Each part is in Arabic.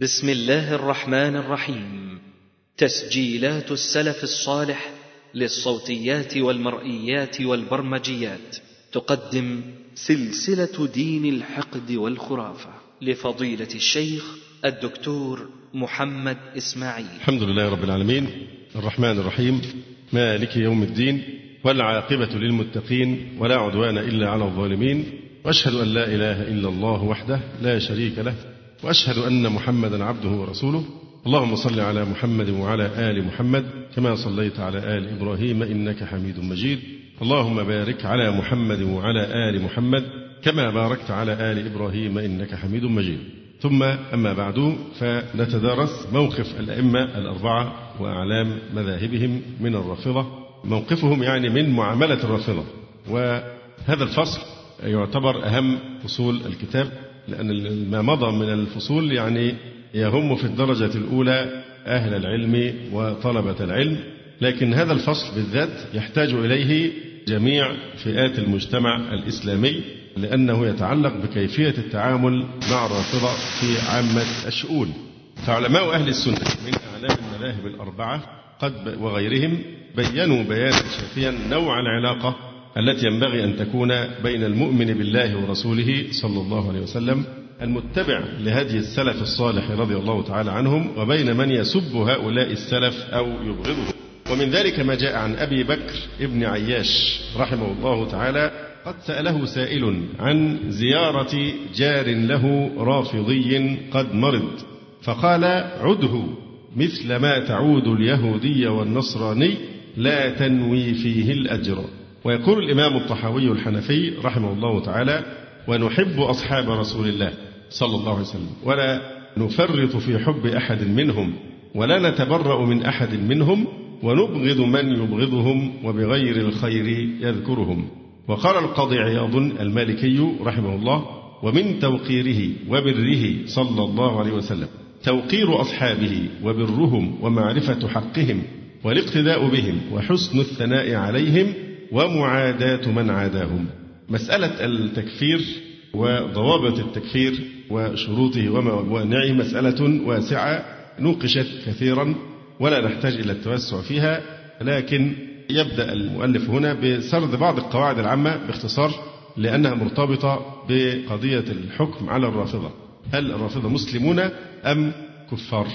بسم الله الرحمن الرحيم. تسجيلات السلف الصالح للصوتيات والمرئيات والبرمجيات. تقدم سلسلة دين الحقد والخرافة لفضيلة الشيخ الدكتور محمد إسماعيل. الحمد لله رب العالمين. الرحمن الرحيم. مالك يوم الدين. والعاقبة للمتقين. ولا عدوان إلا على الظالمين. وأشهد أن لا إله إلا الله وحده لا شريك له. وأشهد أن محمدا عبده ورسوله. اللهم صل على محمد وعلى آل محمد كما صليت على آل إبراهيم إنك حميد مجيد. اللهم بارك على محمد وعلى آل محمد كما باركت على آل إبراهيم إنك حميد مجيد. ثم أما بعد فنتدارس موقف الأئمة الأربعة وأعلام مذاهبهم من الرافضة. موقفهم يعني من معاملة الرافضة. وهذا الفصل يعتبر أهم فصول الكتاب. لأن ما مضى من الفصول يعني يهم في الدرجة الأولى أهل العلم وطلبة العلم لكن هذا الفصل بالذات يحتاج إليه جميع فئات المجتمع الإسلامي لأنه يتعلق بكيفية التعامل مع الرافضة في عامة الشؤون. فعلماء أهل السنة من أعلام المذاهب الأربعة قد وغيرهم بينوا بيانا شافيا نوع العلاقة التي ينبغي أن تكون بين المؤمن بالله ورسوله صلى الله عليه وسلم المتبع لهدي السلف الصالح رضي الله تعالى عنهم وبين من يسب هؤلاء السلف أو يبغضهم. ومن ذلك ما جاء عن أبي بكر ابن عياش رحمه الله تعالى قد سأله سائل عن زيارة جار له رافضي قد مرض فقال عده مثل ما تعود اليهودي والنصراني لا تنوي فيه الأجر. ويقول الإمام الطحاوي الحنفي رحمه الله تعالى ونحب أصحاب رسول الله صلى الله عليه وسلم ولا نفرط في حب أحد منهم ولا نتبرأ من أحد منهم ونبغض من يبغضهم وبغير الخير يذكرهم. وقال القاضي عياض المالكي رحمه الله ومن توقيره وبره صلى الله عليه وسلم توقير أصحابه وبرهم ومعرفة حقهم والاقتداء بهم وحسن الثناء عليهم ومعاداة من عاداهم. مسألة التكفير وضوابط التكفير وشروطه وموانعه مسألة واسعة نوقشت كثيرا ولا نحتاج إلى التوسع فيها لكن يبدأ المؤلف هنا بسرد بعض القواعد العامة باختصار لأنها مرتبطة بقضية الحكم على الرافضة. هل الرافضة مسلمون أم كفار؟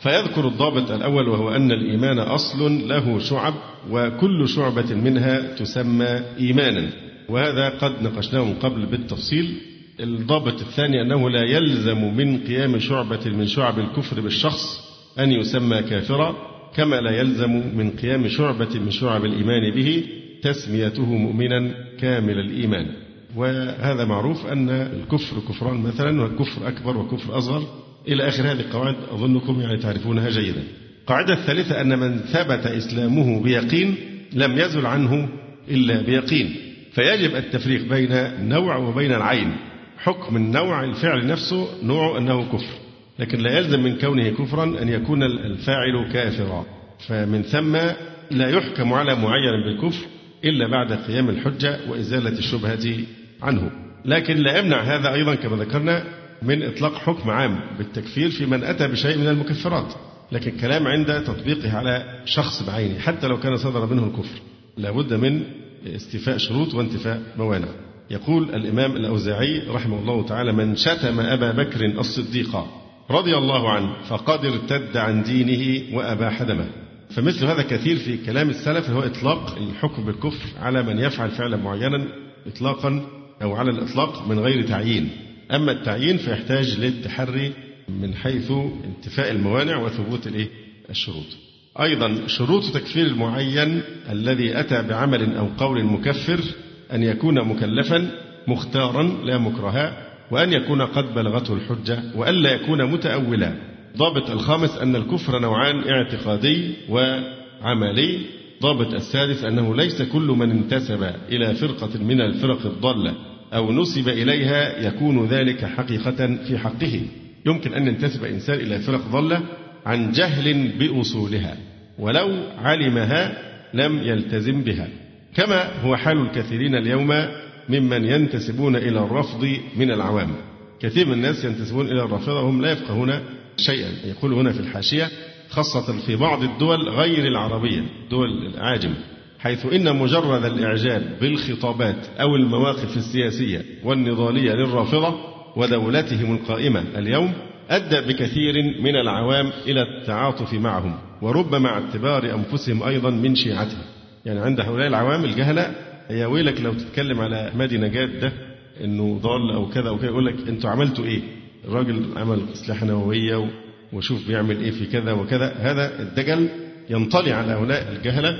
فيذكر الضابط الأول وهو أن الإيمان أصل له شعب وكل شعبة منها تسمى إيمانا. وهذا قد ناقشناه من قبل بالتفصيل. الضابط الثاني أنه لا يلزم من قيام شعبة من شعب الكفر بالشخص أن يسمى كافرا كما لا يلزم من قيام شعبة من شعب الإيمان به تسميته مؤمنا كامل الإيمان. وهذا معروف أن الكفر كفران مثلا والكفر أكبر وكفر أصغر. إلى آخر هذه القواعد أظنكم يعني تعرفونها جيدا. القاعدة الثالثة أن من ثبت إسلامه بيقين لم يزل عنه إلا بيقين. فيجب التفريق بين النوع وبين العين. حكم النوع الفعل نفسه نوع أنه كفر. لكن لا يلزم من كونه كفرا أن يكون الفاعل كافرا. فمن ثم لا يحكم على معين بالكفر إلا بعد قيام الحجة وإزالة الشبهة عنه. لكن لا يمنع هذا أيضا كما ذكرنا من إطلاق حكم عام بالتكفير في من أتى بشيء من المكفرات لكن كلام عند تطبيقه على شخص بعينه حتى لو كان صدر منه الكفر لابد من استيفاء شروط وانتفاء موانع. يقول الإمام الأوزاعي رحمه الله تعالى من شتم أبا بكر الصديق رضي الله عنه فقد ارتد عن دينه وأباح دمه فمثل هذا كثير في كلام السلف هو إطلاق الحكم بالكفر على من يفعل فعلا معينا إطلاقا أو على الإطلاق من غير تعيين. أما التعيين فيحتاج للتحري من حيث انتفاء الموانع وثبوت الإيه؟ الشروط. أيضا شروط تكفير المعين الذي أتى بعمل أو قول مكفر أن يكون مكلفا مختارا لا مكرها وأن يكون قد بلغته الحجة وألا يكون متأولا ضابط الخامس أن الكفر نوعان اعتقادي وعملي ضابط السادس أنه ليس كل من انتسب إلى فرقة من الفرق الضالة أو نسب إليها يكون ذلك حقيقة في حقه. يمكن أن ينتسب إنسان إلى فرق ضالة عن جهل بأصولها ولو علمها لم يلتزم بها. كما هو حال الكثيرين اليوم ممن ينتسبون إلى الرفض من العوام. كثير من الناس ينتسبون إلى الرافضة وهم لا يفقهون شيئا. يقول هنا في الحاشية خاصة في بعض الدول غير العربية دول الأعاجم حيث إن مجرد الإعجاب بالخطابات أو المواقف السياسية والنضالية للرافضة ودولتهم القائمة اليوم أدى بكثير من العوام إلى التعاطف معهم وربما اعتبار أنفسهم أيضا من شيعتهم يعني عند هؤلاء العوام الجهلة يا ويلك لو تتكلم على مادي نجاة ده إنه ضال أو كذا أو كذا يقول لك أنتوا عملتوا إيه؟ الراجل عمل اسلحه نووية وشوف بيعمل إيه في كذا وكذا هذا الدجل ينطلي على هؤلاء الجهلة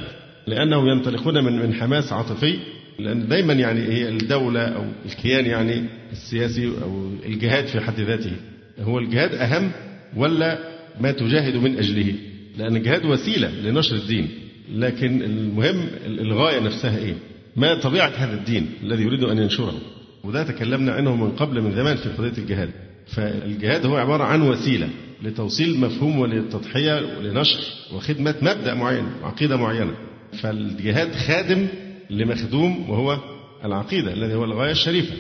لأنهم ينطلقون من من حماس عاطفي لأن دايما يعني هي الدولة أو الكيان يعني السياسي أو الجهاد في حد ذاته هو الجهاد أهم ولا ما تجاهد من أجله؟ لأن الجهاد وسيلة لنشر الدين لكن المهم الغاية نفسها إيه؟ ما طبيعة هذا الدين الذي يريد أن ينشره؟ وده تكلمنا عنه من قبل من زمان في قضية الجهاد. فالجهاد هو عبارة عن وسيلة لتوصيل مفهوم وللتضحيه ولنشر وخدمة مبدأ معين وعقيده معينة. فالجهاد خادم لمخدوم وهو العقيدة الذي هو الغاية الشريفة.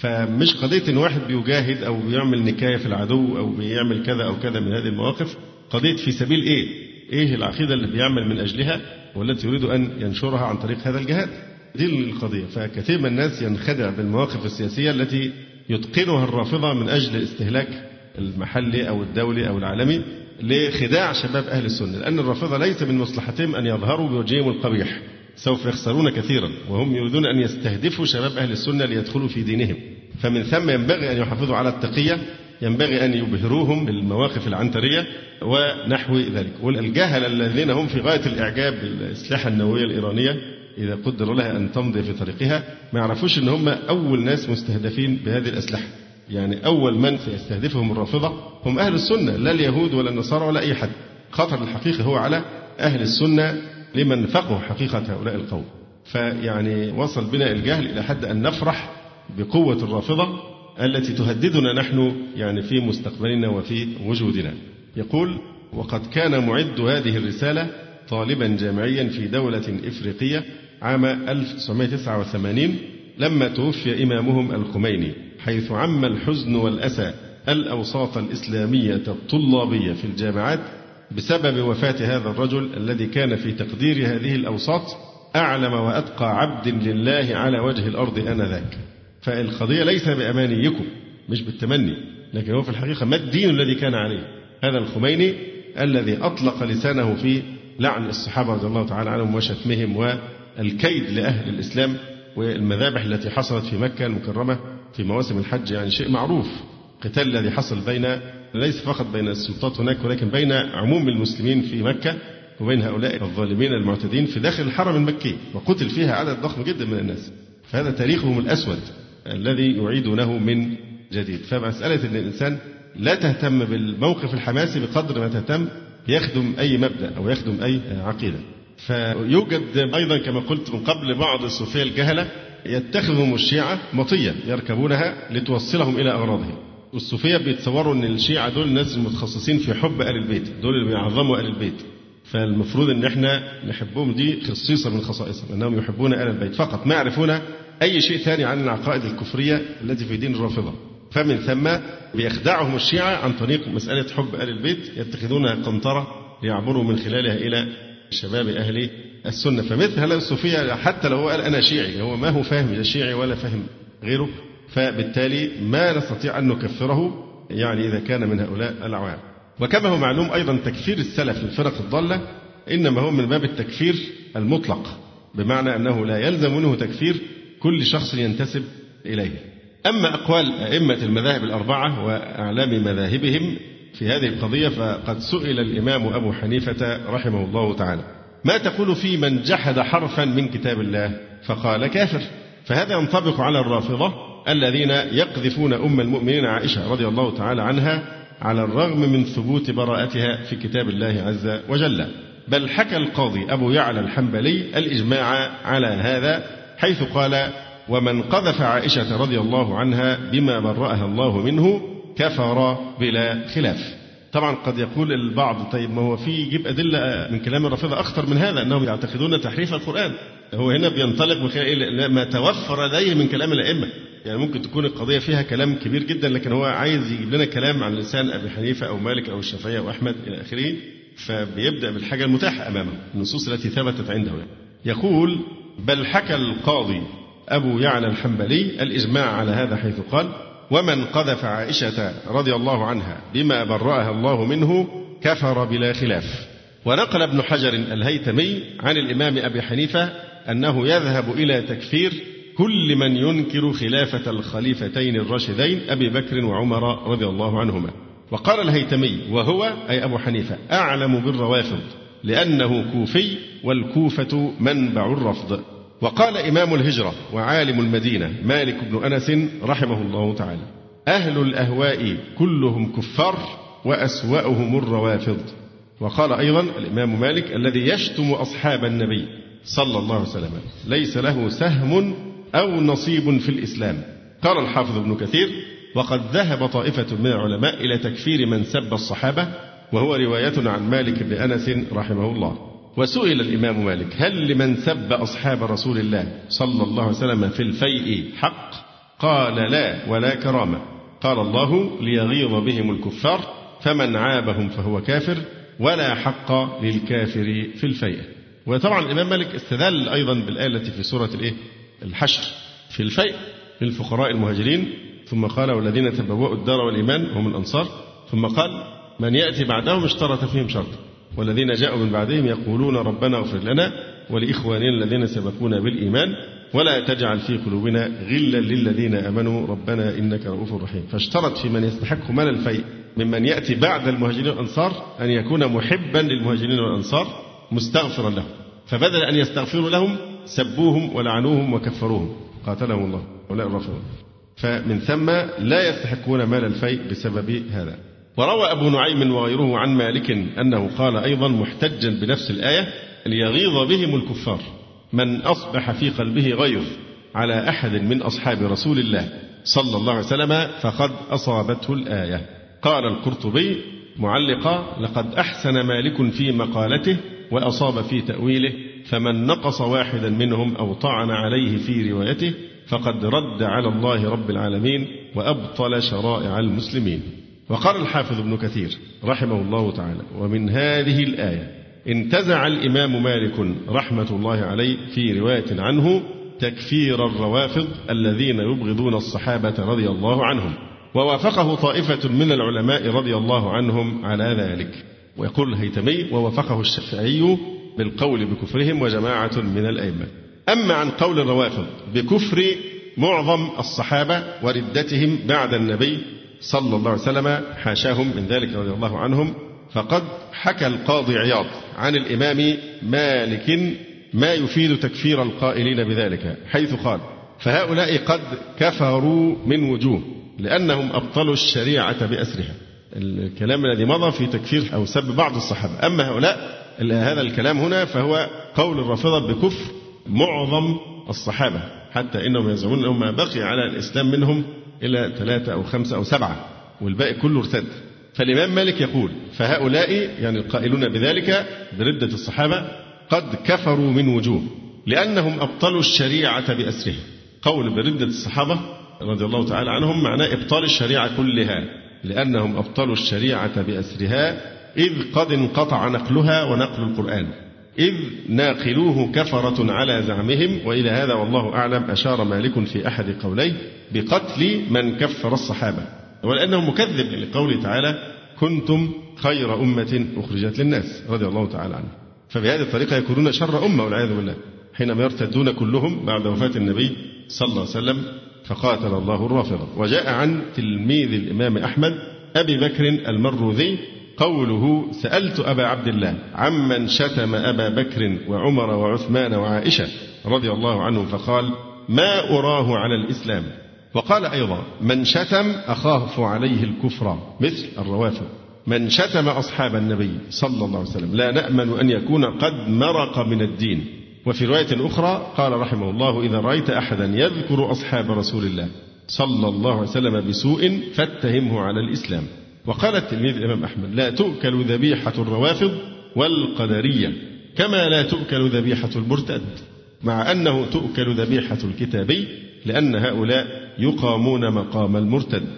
فمش قضية إن واحد بيجاهد أو بيعمل نكاية في العدو أو بيعمل كذا أو كذا من هذه المواقف قضية في سبيل إيه؟ إيه العقيدة اللي بيعمل من أجلها والتي يريد أن ينشرها عن طريق هذا الجهاد. دي القضية فكثير من الناس ينخدع بالمواقف السياسية التي يتقنها الرافضة من أجل استهلاك المحلي أو الدولي أو العالمي لخداع شباب أهل السنة لأن الرافضة ليس من مصلحتهم أن يظهروا بوجههم القبيح سوف يخسرون كثيرا وهم يريدون أن يستهدفوا شباب أهل السنة ليدخلوا في دينهم. فمن ثم ينبغي أن يحافظوا على التقية ينبغي أن يبهروهم بالمواقف العنترية ونحو ذلك. والجهل الذين هم في غاية الإعجاب بالأسلحة النووية الإيرانية إذا قدر لها أن تمضي في طريقها ما يعرفوش أن هم أول ناس مستهدفين بهذه الأسلحة. يعني أول من سيستهدفهم الرافضة هم أهل السنة لا اليهود ولا النصارى ولا أي حد خطر الحقيقي هو على أهل السنة لمن فقهوا حقيقة هؤلاء القوم. فيعني وصل بنا الجهل إلى حد أن نفرح بقوة الرافضة التي تهددنا نحن يعني في مستقبلنا وفي وجودنا. يقول وقد كان معد هذه الرسالة طالبا جامعيا في دولة إفريقية عام 1989 لما توفي إمامهم الخميني. حيث عم الحزن والأسى الأوساط الإسلامية الطلابية في الجامعات بسبب وفاة هذا الرجل الذي كان في تقدير هذه الأوساط أعلم وأتقى عبد لله على وجه الأرض آنذاك. فالقضية ليس بأمانيكم مش بالتمني لكن هو في الحقيقة ما الدين الذي كان عليه؟ هذا الخميني الذي أطلق لسانه في لعن الصحابة رضي الله تعالى عنهم وشتمهم والكيد لأهل الإسلام والمذابح التي حصلت في مكة المكرمة في مواسم الحج يعني شيء معروف. قتال الذي حصل بين ليس فقط بين السلطات هناك ولكن بين عموم المسلمين في مكة وبين هؤلاء الظالمين المعتدين في داخل الحرم المكي وقتل فيها عدد ضخم جدا من الناس. فهذا تاريخهم الأسود الذي يعيدونه من جديد. فمسألة أن الإنسان لا تهتم بالموقف الحماسي بقدر ما تهتم يخدم أي مبدأ أو يخدم أي عقيدة. فيوجد أيضا كما قلت من قبل بعض الصوفية الجهلة يتخذهم الشيعة مطية يركبونها لتوصلهم إلى أغراضهم. والصوفية بيتصوروا أن الشيعة دول الناس المتخصصين في حب آل البيت دول اللي بيعظموا آل البيت. فالمفروض إن إحنا نحبهم دي خصيصه من خصائصهم إنهم يحبون آل البيت. فقط ما يعرفون أي شيء ثاني عن العقائد الكفرية التي في دين الرافضة. فمن ثم بيخدعهم الشيعة عن طريق مسألة حب أهل البيت يتخذونها قنطرة ليعبروا من خلالها إلى شباب أهل السنة. فمثل هؤلاء الصوفية حتى لو هو قال أنا شيعي هو ما هو فاهم لا شيعي ولا فاهم غيره فبالتالي ما نستطيع أن نكفره يعني إذا كان من هؤلاء العوام. وكما هو معلوم أيضا تكفير السلف للفرق الضالة إنما هو من باب التكفير المطلق بمعنى أنه لا يلزم منه تكفير كل شخص ينتسب إليه. أما أقوال أئمة المذاهب الأربعة وأعلام مذاهبهم في هذه القضية فقد سئل الإمام أبو حنيفة رحمه الله تعالى. ما تقول في من جحد حرفا من كتاب الله؟ فقال كافر. فهذا ينطبق على الرافضة الذين يقذفون أم المؤمنين عائشة رضي الله تعالى عنها على الرغم من ثبوت براءتها في كتاب الله عز وجل. بل حكى القاضي أبو يعلى الحنبلي الإجماع على هذا حيث قال ومن قذف عائشة رضي الله عنها بما برأها الله منه كفر بلا خلاف. طبعا قد يقول البعض طيب ما هو في يجيب أدلة من كلام الرافضة أخطر من هذا أنهم يعتقدون تحريف القرآن. هو هنا بينطلق من خلال ما توفر لديه من كلام الأئمة. يعني ممكن تكون القضية فيها كلام كبير جدا لكن هو عايز يجيب لنا كلام عن لسان أبي حنيفة أو مالك أو الشافعية أو أحمد إلى آخره فبيبدأ بالحاجة المتاحة أمامه. النصوص التي ثبتت عنده يعني. يقول بل حكى القاضي أبو يعلى الحنبلي الإجماع على هذا حيث قال ومن قذف عائشة رضي الله عنها بما برأها الله منه كفر بلا خلاف. ونقل ابن حجر الهيتمي عن الإمام أبي حنيفة أنه يذهب إلى تكفير كل من ينكر خلافة الخليفتين الراشدين أبي بكر وعمر رضي الله عنهما. وقال الهيتمي وهو أي أبو حنيفة أعلم بالروافض لأنه كوفي والكوفة منبع الرفض. وقال إمام الهجرة وعالم المدينة مالك بن أنس رحمه الله تعالى أهل الأهواء كلهم كفار وأسوأهم الروافض. وقال أيضا الإمام مالك الذي يشتم أصحاب النبي صلى الله عليه وسلم ليس له سهم أو نصيب في الإسلام. قال الحافظ ابن كثير وقد ذهب طائفة من العلماء إلى تكفير من سب الصحابة وهو رواية عن مالك بن أنس رحمه الله. وسئل الإمام مالك هل لمن سب أصحاب رسول الله صلى الله عليه وسلم في الفيء حق؟ قال لا ولا كرامة. قال الله ليغيظ بهم الكفار فمن عابهم فهو كافر ولا حق للكافر في الفيء. وطبعا الإمام مالك استدل أيضا بالآية التي في سورة الإيه؟ الحشر. في الفيء للفقراء المهاجرين ثم قال والذين تبوأوا الدار والإيمان هم الأنصار ثم قال من يأتي بعدهم اشترط فيهم شرطا والذين جاءوا من بعدهم يقولون ربنا اغفر لنا ولإخواننا الذين سبقونا بالإيمان ولا تجعل في قلوبنا غلا للذين آمنوا. ربنا إنك رؤوف رحيم. فاشترط في من يستحق مال الفيء ممن يأتي بعد المهاجرين والأنصار أن يكون محبا للمهاجرين والأنصار مستغفرا لهم. فبدل أن يستغفروا لهم سبوهم ولعنوهم وكفروهم. قاتلهم الله. هؤلاء الرافضون. فمن ثم لا يستحقون مال الفيء بسبب هذا. وروى أبو نعيم وغيره عن مالك أنه قال أيضا محتجا بنفس الآية ليغيظ بهم الكفار. من أصبح في قلبه غيظ على أحد من أصحاب رسول الله صلى الله عليه وسلم فقد أصابته الآية. قال القرطبي معلقا لقد أحسن مالك في مقالته وأصاب في تأويله فمن نقص واحدا منهم أو طعن عليه في روايته فقد رد على الله رب العالمين وأبطل شرائع المسلمين. وقال الحافظ ابن كثير رحمه الله تعالى ومن هذه الآية انتزع الإمام مالك رحمة الله عليه في رواية عنه تكفير الروافض الذين يبغضون الصحابة رضي الله عنهم ووافقه طائفة من العلماء رضي الله عنهم على ذلك. ويقول الهيتمي ووافقه الشافعي بالقول بكفرهم وجماعة من الأئمة. أما عن قول الروافض بكفر معظم الصحابة وردتهم بعد النبي صلى الله عليه وسلم حاشاهم من ذلك رضي الله عنهم فقد حكى القاضي عياض عن الإمام مالك ما يفيد تكفير القائلين بذلك حيث قال فهؤلاء قد كفروا من وجوه لأنهم أبطلوا الشريعة بأسرها. الكلام الذي مضى في تكفير أو سب بعض الصحابة. أما هؤلاء هذا الكلام هنا فهو قول الرافضة بكفر معظم الصحابة حتى إنهم يزعمون أنه ما بقي على الإسلام منهم إلى ثلاثة أو خمسة أو سبعة والباقي كله ارتد. فالإمام مالك يقول فهؤلاء يعني القائلون بذلك بردة الصحابة قد كفروا من وجوه لأنهم أبطلوا الشريعة بأسرها قول بردة الصحابة رضي الله تعالى عنهم معناه إبطال الشريعة كلها لأنهم أبطلوا الشريعة بأسرها إذ قد انقطع نقلها ونقل القرآن. إذ ناقلوه كفرة على زعمهم وإلى هذا والله أعلم أشار مالك في أحد قوليه بقتل من كفر الصحابة. ولأنه مكذب لقوله تعالى كنتم خير أمة أخرجت للناس رضي الله تعالى عنه. فبهذه الطريقة يكونون شر أمة والعياذ بالله حينما يرتدون كلهم بعد وفاة النبي صلى الله عليه وسلم فقاتل الله الرافضة. وجاء عن تلميذ الإمام أحمد أبي بكر المروذي قوله سألت أبا عبد الله عمن شتم أبا بكر وعمر وعثمان وعائشة رضي الله عنهم فقال ما أراه على الإسلام؟ وقال أيضا من شتم أخاف عليه الكفر مثل الروافض. من شتم أصحاب النبي صلى الله عليه وسلم لا نأمن أن يكون قد مرق من الدين. وفي رواية أخرى قال رحمه الله إذا رأيت أحدا يذكر أصحاب رسول الله صلى الله عليه وسلم بسوء فاتهمه على الإسلام. وقال التلميذ الإمام أحمد لا تؤكل ذبيحة الروافض والقدرية كما لا تؤكل ذبيحة المرتد مع أنه تؤكل ذبيحة الكتابي لأن هؤلاء يقامون مقام المرتد.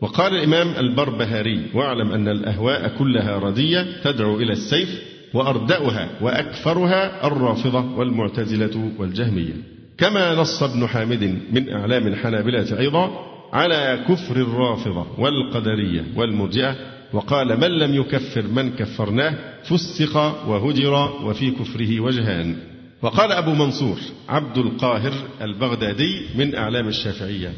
وقال الإمام البربهاري واعلم أن الأهواء كلها ردية تدعو إلى السيف وأردأها وأكثرها الرافضة والمعتزلة والجهمية. كما نص ابن حامد من إعلام الحنابلة أيضا على كفر الرافضة والقدرية والمرجئة. وقال من لم يكفر من كفرناه فسق وهجر وفي كفره وجهان. وقال أبو منصور عبد القاهر البغدادي من أعلام الشافعية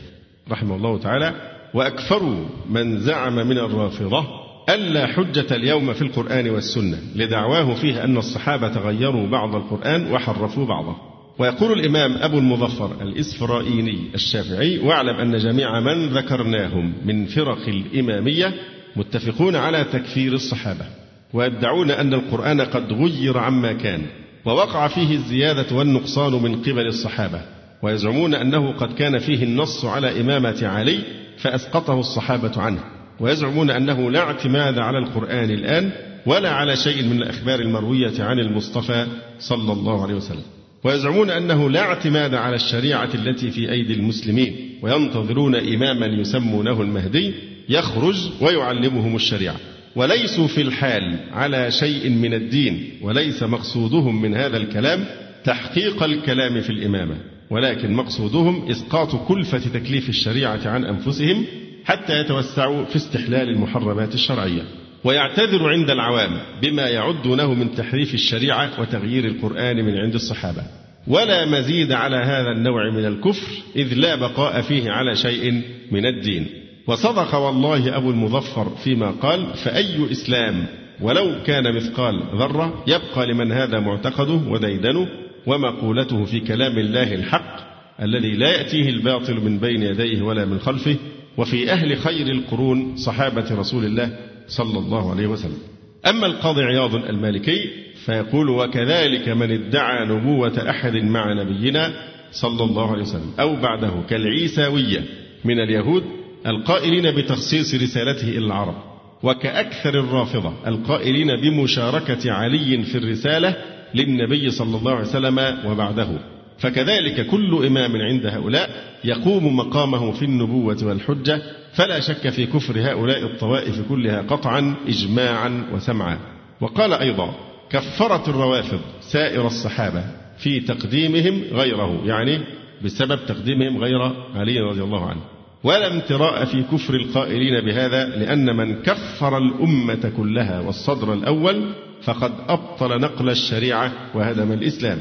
رحمه الله تعالى وأكفروا من زعم من الرافضة ألا حجة اليوم في القرآن والسنة لدعواه فيه أن الصحابة غيروا بعض القرآن وحرفوا بعضه. ويقول الإمام أبو المظفر الإسفرائيني الشافعي واعلم أن جميع من ذكرناهم من فرق الإمامية متفقون على تكفير الصحابة ويدعون أن القرآن قد غير عما كان ووقع فيه الزيادة والنقصان من قبل الصحابة ويزعمون أنه قد كان فيه النص على إمامة علي فأسقطه الصحابة عنه ويزعمون أنه لا اعتماد على القرآن الآن ولا على شيء من الأخبار المروية عن المصطفى صلى الله عليه وسلم. ويزعمون أنه لا اعتماد على الشريعة التي في أيدي المسلمين وينتظرون إماما يسمونه المهدي يخرج ويعلمهم الشريعة. وليسوا في الحال على شيء من الدين وليس مقصودهم من هذا الكلام تحقيق الكلام في الإمامة ولكن مقصودهم إسقاط كلفة تكليف الشريعة عن أنفسهم حتى يتوسعوا في استحلال المحرمات الشرعية. ويعتذر عند العوام بما يعدونه من تحريف الشريعة وتغيير القرآن من عند الصحابة. ولا مزيد على هذا النوع من الكفر إذ لا بقاء فيه على شيء من الدين. وصدق والله أبو المظفر فيما قال فأي إسلام ولو كان مثقال ذرة يبقى لمن هذا معتقده وديدنه ومقولته في كلام الله الحق الذي لا يأتيه الباطل من بين يديه ولا من خلفه وفي أهل خير القرون صحابة رسول الله صلى الله عليه وسلم. أما القاضي عياض المالكي فيقول وكذلك من ادعى نبوة أحد مع نبينا صلى الله عليه وسلم أو بعده كالعيساوية من اليهود القائلين بتخصيص رسالته إلى العرب وكأكثر الرافضة القائلين بمشاركة علي في الرسالة للنبي صلى الله عليه وسلم وبعده. فكذلك كل إمام عند هؤلاء يقوم مقامه في النبوة والحجة فلا شك في كفر هؤلاء الطوائف كلها قطعا إجماعا وسمعا. وقال أيضا كفرت الروافض سائر الصحابة في تقديمهم غيره يعني بسبب تقديمهم غير علي رضي الله عنه. ولا امتراء في كفر القائلين بهذا لأن من كفر الأمة كلها والصدر الأول فقد أبطل نقل الشريعة وهدم الإسلام.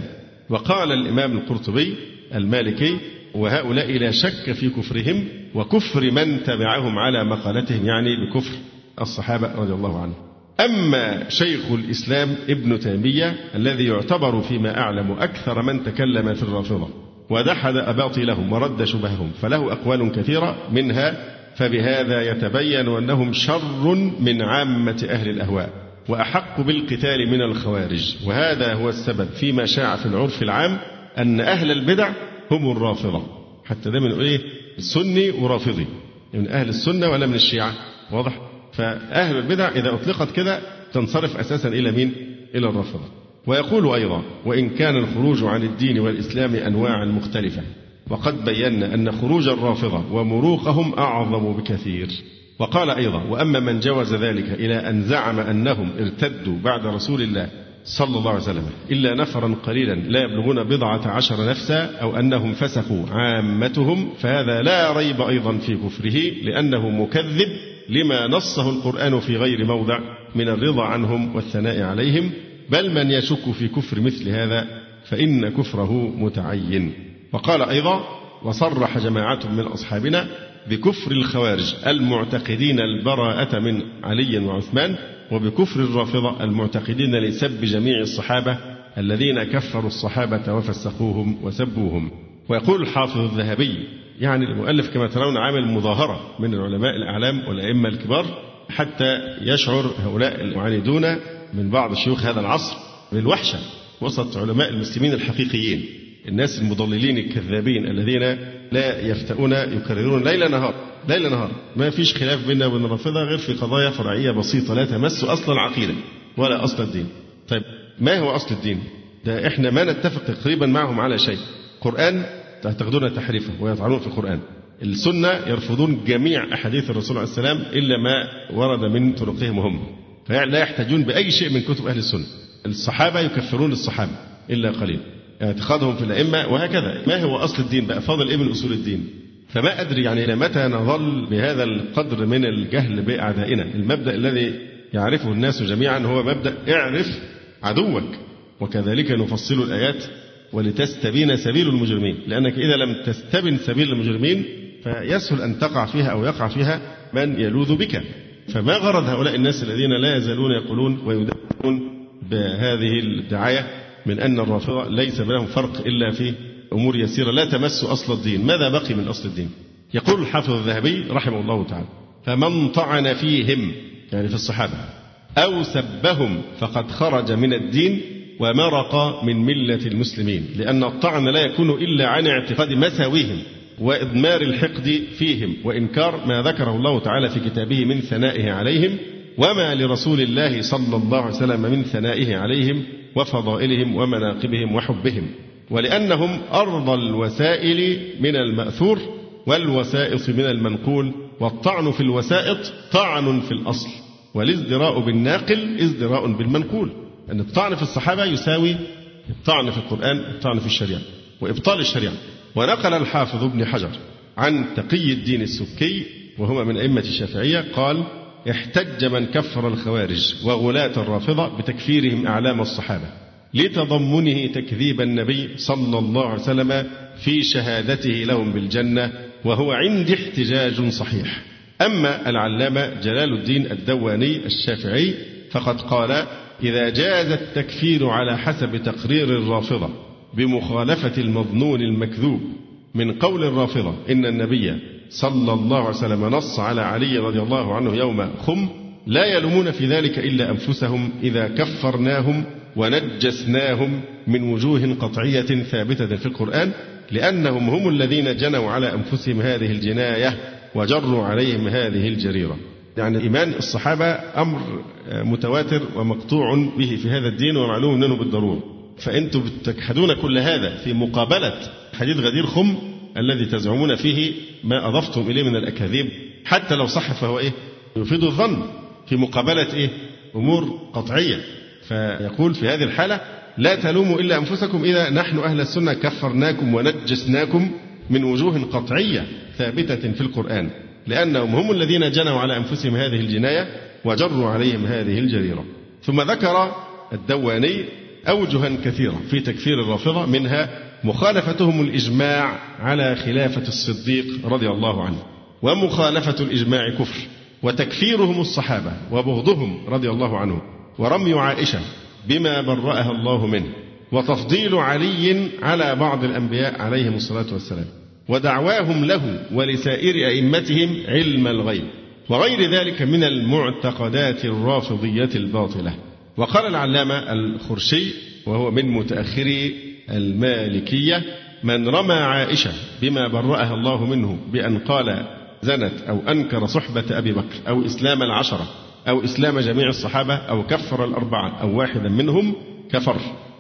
وقال الإمام القرطبي المالكي وهؤلاء لا شك في كفرهم وكفر من تبعهم على مقالتهم يعني بكفر الصحابة رضي الله عنهم. أما شيخ الإسلام ابن تيمية الذي يعتبر فيما أعلم أكثر من تكلم في الرافضة ودحد أباطيلهم ورد شبههم فله أقوال كثيرة منها فبهذا يتبين أنهم شر من عامة أهل الأهواء. وأحق بالقتال من الخوارج. وهذا هو السبب فيما شاع في العرف العام أن أهل البدع هم الرافضة. حتى دايما نقول إيه؟ سني ورافضي. من أهل السنة ولا من الشيعة؟ واضح؟ فأهل البدع إذا أطلقت كده تنصرف أساسا إلى مين؟ إلى الرافضة. ويقول أيضا وإن كان الخروج عن الدين والإسلام أنواعا مختلفة وقد بينا أن خروج الرافضة ومروقهم أعظم بكثير. وقال أيضا وأما من جوز ذلك إلى أن زعم أنهم ارتدوا بعد رسول الله صلى الله عليه وسلم إلا نفرا قليلا لا يبلغون بضعة عشر نفسا أو أنهم فسقوا عامتهم فهذا لا ريب أيضا في كفره لأنه مكذب لما نصه القرآن في غير موضع من الرضا عنهم والثناء عليهم. بل من يشك في كفر مثل هذا فإن كفره متعين. وقال أيضا وصرح جماعة من أصحابنا بكفر الخوارج المعتقدين البراءة من علي وعثمان وبكفر الرافضة المعتقدين لسب جميع الصحابة الذين كفروا الصحابة وفسقوهم وسبوهم. ويقول الحافظ الذهبي يعني المؤلف كما ترون عامل مظاهرة من العلماء الأعلام والأئمة الكبار حتى يشعر هؤلاء المعاندون من بعض شيوخ هذا العصر بالوحشة وسط علماء المسلمين الحقيقيين الناس المضللين الكذابين الذين لا يفتؤون يكررون ليل نهار ليل نهار. ما فيش خلاف بيننا وبين الرافضة غير في قضايا فرعية بسيطة لا تمس أصل العقيدة ولا أصل الدين. طيب ما هو أصل الدين؟ ده إحنا ما نتفق تقريبا معهم على شيء. قرآن يعتقدون تحريفه ويطعنون في القرآن. السنة يرفضون جميع أحاديث الرسول عليه السلام إلا ما ورد من طرقهم هم. فلا يحتاجون بأي شيء من كتب أهل السنة. الصحابة يكفرون الصحابة إلا قليل. اعتقادهم في الأئمة وهكذا. ما هو أصل الدين بقى؟ فاضل إيه من أصول الدين؟ فما أدري يعني إلى متى نظل بهذا القدر من الجهل بأعدائنا. المبدأ الذي يعرفه الناس جميعا هو مبدأ اعرف عدوك وكذلك نفصل الآيات ولتستبين سبيل المجرمين. لأنك إذا لم تستبن سبيل المجرمين فيسهل أن تقع فيها أو يقع فيها من يلوذ بك. فما غرض هؤلاء الناس الذين لا يزالون يقولون ويدعون بهذه الدعاية؟ من أن الرافضة ليس بينهم فرق إلا في أمور يسيرة لا تمس أصل الدين. ماذا بقي من أصل الدين؟ يقول الحافظ الذهبي رحمه الله تعالى فمن طعن فيهم يعني في الصحابة أو سبهم فقد خرج من الدين ومرق من ملة المسلمين لأن الطعن لا يكون إلا عن اعتقاد مساويهم وإضمار الحقد فيهم وإنكار ما ذكره الله تعالى في كتابه من ثنائه عليهم وما لرسول الله صلى الله عليه وسلم من ثنائه عليهم وفضائلهم ومناقبهم وحبهم ولأنهم أرض الوسائل من المأثور والوسائط من المنقول والطعن في الوسائط طعن في الأصل والازدراء بالناقل ازدراء بالمنقول. أن الطعن في الصحابة يساوي الطعن في القرآن الطعن في الشريعة وإبطال الشريعة. ونقل الحافظ ابن حجر عن تقي الدين السكي وهما من أئمة الشافعية قال احتج من كفر الخوارج وغلاة الرافضة بتكفيرهم أعلام الصحابة لتضمنه تكذيب النبي صلى الله عليه وسلم في شهادته لهم بالجنة وهو عندي احتجاج صحيح. أما العلامة جلال الدين الدواني الشافعي فقد قال إذا جاز التكفير على حسب تقرير الرافضة بمخالفة المظنون المكذوب من قول الرافضة إن النبي صلى الله عليه وسلم نص على علي رضي الله عنه يوم خم لا يلومون في ذلك إلا أنفسهم إذا كفرناهم ونجسناهم من وجوه قطعية ثابتة في القرآن لأنهم هم الذين جنوا على أنفسهم هذه الجناية وجروا عليهم هذه الجريرة. يعني إيمان الصحابة أمر متواتر ومقطوع به في هذا الدين ومعلوم منه بالضرورة. فأنتم تجحدون كل هذا في مقابلة حديث غدير خم الذي تزعمون فيه ما أضفتم إليه من الأكاذيب حتى لو صح فهو إيه؟ يفيد الظن في مقابلة إيه؟ أمور قطعية. فيقول في هذه الحالة لا تلوموا إلا أنفسكم إذا نحن أهل السنة كفرناكم ونجسناكم من وجوه قطعية ثابتة في القرآن لأنهم هم الذين جنوا على أنفسهم هذه الجناية وجروا عليهم هذه الجريرة. ثم ذكر الدواني أوجها كثيرة في تكفير الرافضة منها مخالفتهم الإجماع على خلافة الصديق رضي الله عنه ومخالفة الإجماع كفر وتكفيرهم الصحابة وبغضهم رضي الله عنهم ورمي عائشة بما برأها الله منه وتفضيل علي على بعض الأنبياء عليهم الصلاة والسلام ودعواهم له ولسائر أئمتهم علم الغيب وغير ذلك من المعتقدات الرافضية الباطلة. وقال العلامة الخرشي وهو من متأخري المالكية من رمى عائشة بما برأها الله منه بأن قال زنت أو أنكر صحبة أبي بكر أو إسلام العشرة أو إسلام جميع الصحابة أو كفر الأربعة أو واحدا منهم كفر.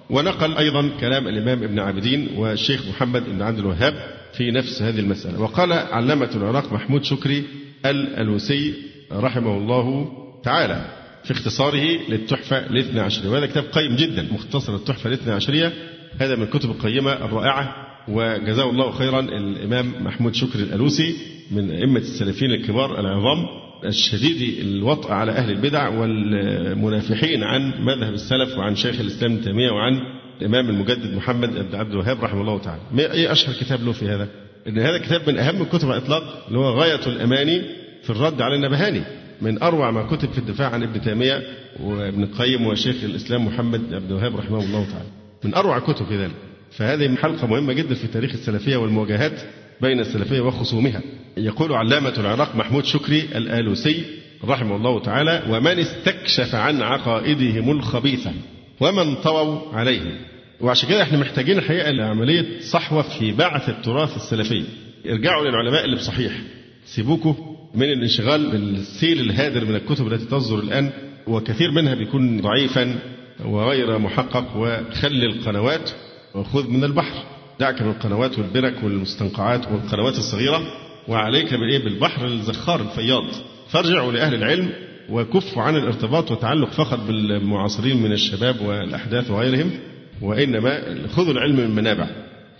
ونقل أيضا كلام الإمام ابن عابدين والشيخ محمد بن عبد الوهاب في نفس هذه المسألة. وقال علامة العراق محمود شكري الألوسي رحمه الله تعالى في اختصاره للتحفة الاثنى عشرية. وهذا كتاب قيم جدا مختصر التحفة الاثنى عشرية. هذا من الكتب القيمة الرائعة وجزاه الله خيرا الإمام محمود شكري الألوسي من أئمة السلفيين الكبار العظام الشديد الوطأ على أهل البدع والمنافحين عن مذهب السلف وعن شيخ الإسلام ابن تيمية وعن الإمام المجدد محمد بن عبد الوهاب رحمه الله تعالى. إيه أشهر كتاب له في هذا؟ إن هذا كتاب من أهم الكتب على الإطلاق اللي هو غاية الأماني في الرد على النبهاني. من أروع ما كتب في الدفاع عن ابن تيمية وابن القيم وشيخ الإسلام محمد بن عبد الوهاب رحمه الله تعالى. من أروع كتب في ذلك. فهذه حلقة مهمة جدا في تاريخ السلفية والمواجهات بين السلفية وخصومها. يقول علامة العراق محمود شكري الآلوسي رحمه الله تعالى ومن استكشف عن عقائدهم الخبيثة ومن طووا عليهم. وعشان كده إحنا محتاجين الحقيقة لعملية صحوة في بعث التراث السلفي. ارجعوا للعلماء اللي بصحيح. سيبوكوا من الانشغال بالسيل الهادر من الكتب التي تصدر الآن وكثير منها بيكون ضعيفا وغير محقق وخلي القنوات وخذ من البحر. دعك من القنوات والبرك والمستنقعات والقنوات الصغيرة وعليك بالإيه؟ بالبحر الزخار الفياض. فارجعوا لأهل العلم وكفوا عن الارتباط والتعلق فقط بالمعاصرين من الشباب والأحداث وغيرهم وإنما خذوا العلم من منابع.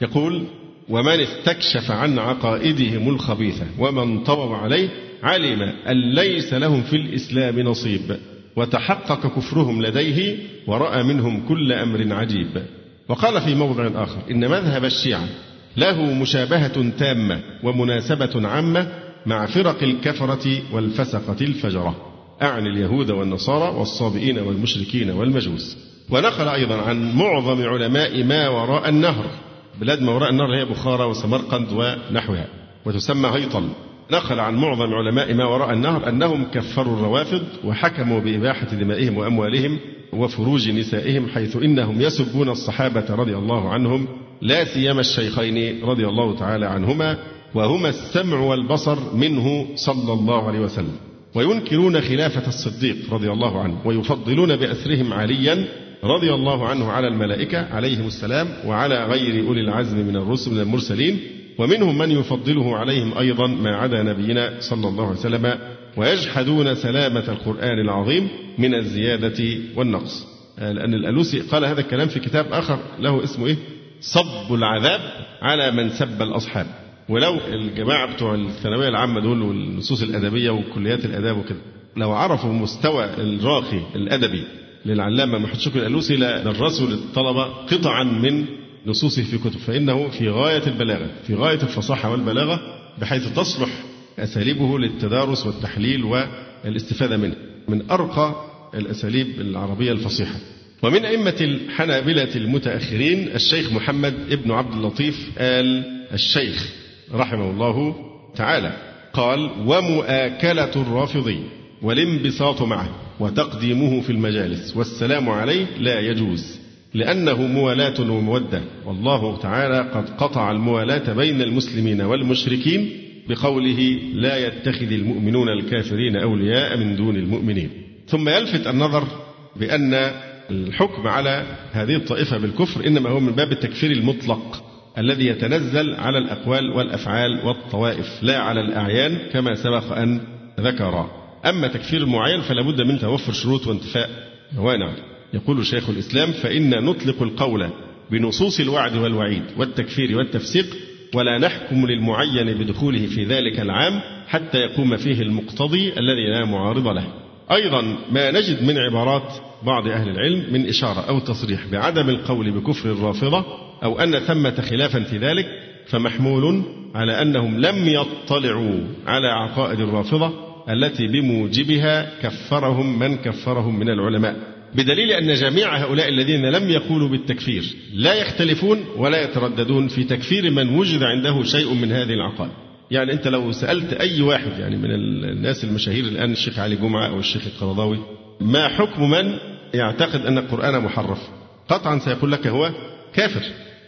يقول ومن استكشف عن عقائدهم الخبيثة ومن طوب عليه علم أن ليس لهم في الإسلام نصيب. وتحقق كفرهم لديه ورأى منهم كل أمر عجيب. وقال في موضع آخر إن مذهب الشيعة له مشابهة تامة ومناسبة عامة مع فرق الكفرة والفسقة الفجرة أعني اليهود والنصارى والصابئين والمشركين والمجوس. ونقل أيضا عن معظم علماء ما وراء النهر بلاد ما وراء النهر هي بخارى وسمرقند ونحوها وتسمى هيطل. نقل عن معظم علماء ما وراء النهر أنهم كفروا الروافض وحكموا بإباحة دمائهم وأموالهم وفروج نسائهم حيث إنهم يسبون الصحابة رضي الله عنهم لا سيما الشيخين رضي الله تعالى عنهما وهما السمع والبصر منه صلى الله عليه وسلم. وينكرون خلافة الصديق رضي الله عنه ويفضلون بأسرهم عليا رضي الله عنه على الملائكة عليهم السلام وعلى غير أولي العزم من الرسل من المرسلين ومنهم من يفضله عليهم أيضا ما عدا نبينا صلى الله عليه وسلم ويجحدون سلامة القرآن العظيم من الزيادة والنقص. لأن الألوسي قال هذا الكلام في كتاب آخر له اسمه إيه؟ صب العذاب على من سب الأصحاب. ولو الجماعة بتوع الثانوية العامة دول والنصوص الأدبية وكليات الآداب وكده لو عرفوا مستوى الراقي الأدبي للعلامة محمد شكري الألوسي لدرسوا للطلبة قطعا من نصوصه في كتب فإنه في غاية البلاغة في غاية الفصاحة والبلاغة بحيث تصلح أساليبه للتدارس والتحليل والاستفادة منه من أرقى الأساليب العربية الفصيحة. ومن أئمة الحنابلة المتأخرين الشيخ محمد ابن عبد اللطيف آل الشيخ رحمه الله تعالى. قال ومؤاكلة الرافضي والانبساط معه وتقديمه في المجالس والسلام عليه لا يجوز. لأنه موالاة ومودة. والله تعالى قد قطع الموالاة بين المسلمين والمشركين بقوله لا يتخذ المؤمنون الكافرين أولياء من دون المؤمنين. ثم يلفت النظر بأن الحكم على هذه الطائفة بالكفر إنما هو من باب التكفير المطلق الذي يتنزل على الأقوال والأفعال والطوائف لا على الأعيان كما سبق أن ذكر. أما تكفير المعين فلا بد من توفر شروط وانتفاء. موانع يقول شيخ الإسلام فإن نطلق القول بنصوص الوعد والوعيد والتكفير والتفسيق ولا نحكم للمعين بدخوله في ذلك العام حتى يقوم فيه المقتضي الذي لا معارض له. أيضا ما نجد من عبارات بعض أهل العلم من إشارة أو تصريح بعدم القول بكفر الرافضة أو أن ثمة خلافا في ذلك فمحمول على أنهم لم يطلعوا على عقائد الرافضة التي بموجبها كفرهم من كفرهم من العلماء. بدليل أن جميع هؤلاء الذين لم يقولوا بالتكفير لا يختلفون ولا يترددون في تكفير من وجد عنده شيء من هذه العقائد. يعني أنت لو سألت أي واحد يعني من الناس المشاهير الآن الشيخ علي جمعة أو الشيخ القرضاوي ما حكم من يعتقد أن القرآن محرف؟ قطعا سيقول لك هو كافر.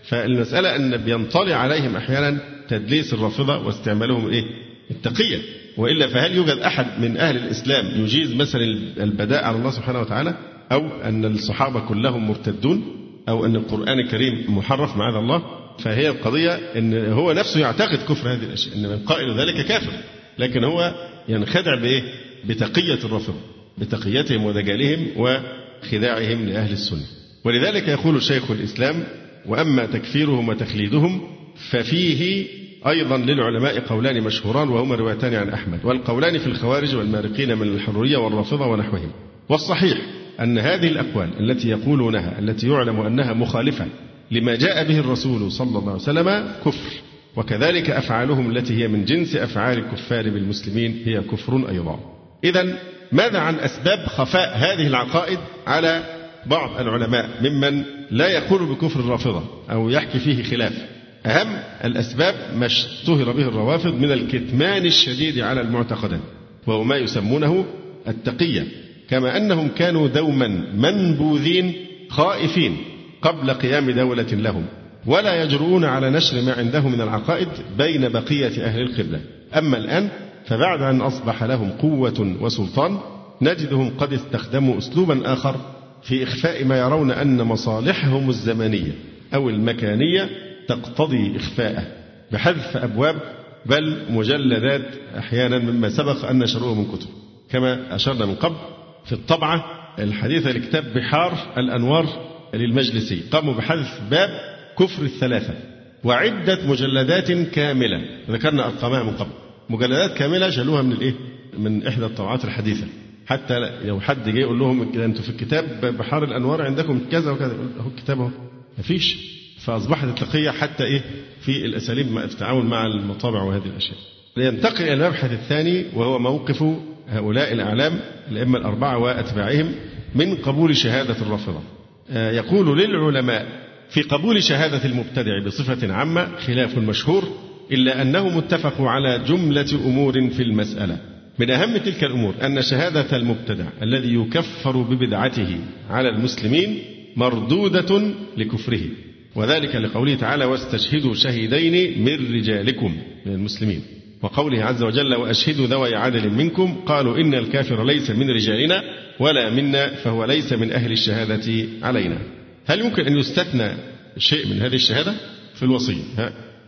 فالمسألة أن بينطلي عليهم أحيانا تدليس الرافضة واستعمالهم إيه؟ التقية. وإلا فهل يوجد أحد من أهل الإسلام يجيز مثلا البداء على الله سبحانه وتعالى؟ أو أن الصحابة كلهم مرتدون أو أن القرآن الكريم محرف معاذ الله فهي القضية أن هو نفسه يعتقد كفر هذه الأشياء أن من قائل ذلك كافر لكن هو ينخدع بإيه؟ بتقية الرافضة بتقيتهم ودجالهم وخداعهم لأهل السنة. ولذلك يقول شيخ الإسلام وأما تكفيرهم وتخليدهم ففيه أيضا للعلماء قولان مشهوران وهما روايتان عن أحمد والقولان في الخوارج والمارقين من الحرية والرافضة ونحوهم. والصحيح أن هذه الأقوال التي يقولونها التي يعلم أنها مخالفة لما جاء به الرسول صلى الله عليه وسلم كفر. وكذلك أفعالهم التي هي من جنس أفعال الكفار بالمسلمين هي كفر أيضا. إذا ماذا عن أسباب خفاء هذه العقائد على بعض العلماء ممن لا يقول بكفر الرافضة أو يحكي فيه خلاف؟ أهم الأسباب ما اشتهر به الروافض من الكتمان الشديد على المعتقدات وهو ما يسمونه التقية. كما أنهم كانوا دوما منبوذين خائفين قبل قيام دولة لهم ولا يجرؤون على نشر ما عندهم من العقائد بين بقية أهل القبلة. أما الآن فبعد أن أصبح لهم قوة وسلطان نجدهم قد استخدموا أسلوبا آخر في إخفاء ما يرون أن مصالحهم الزمنية أو المكانية تقتضي إخفاءه بحذف أبواب بل مجلدات أحيانا مما سبق أن نشروه من كتب. كما أشرنا من قبل في الطبعة الحديثة لكتاب بحار الأنوار للمجلسي. قاموا بحذف باب كفر الثلاثة وعدة مجلدات كاملة. ذكرنا أرقامها من قبل. مجلدات كاملة شالوها من الإيه؟ من إحدى الطبعات الحديثة. حتى لو حد جه يقول لهم أنتوا في الكتاب بحار الأنوار عندكم كذا وكذا اهو الكتاب أهو. مفيش. فأصبحت التقية حتى إيه؟ في الأساليب التعامل مع المطابع وهذه الأشياء. لينتقل إلى المبحث الثاني وهو موقف هؤلاء الأعلام الأئمة الأربعة وأتباعهم من قبول شهادة الرافضة. آه، يقول للعلماء في قبول شهادة المبتدع بصفة عامة خلاف مشهور إلا أنهم اتفقوا على جملة أمور في المسألة. من أهم تلك الأمور أن شهادة المبتدع الذي يكفر ببدعته على المسلمين مردودة لكفره وذلك لقوله تعالى واستشهدوا شهيدين من رجالكم من المسلمين وقوله عز وجل وأشهدوا ذوي عدل منكم قالوا إن الكافر ليس من رجالنا ولا منا فهو ليس من أهل الشهادة علينا. هل يمكن أن يستثنى شيء من هذه الشهادة في الوصية؟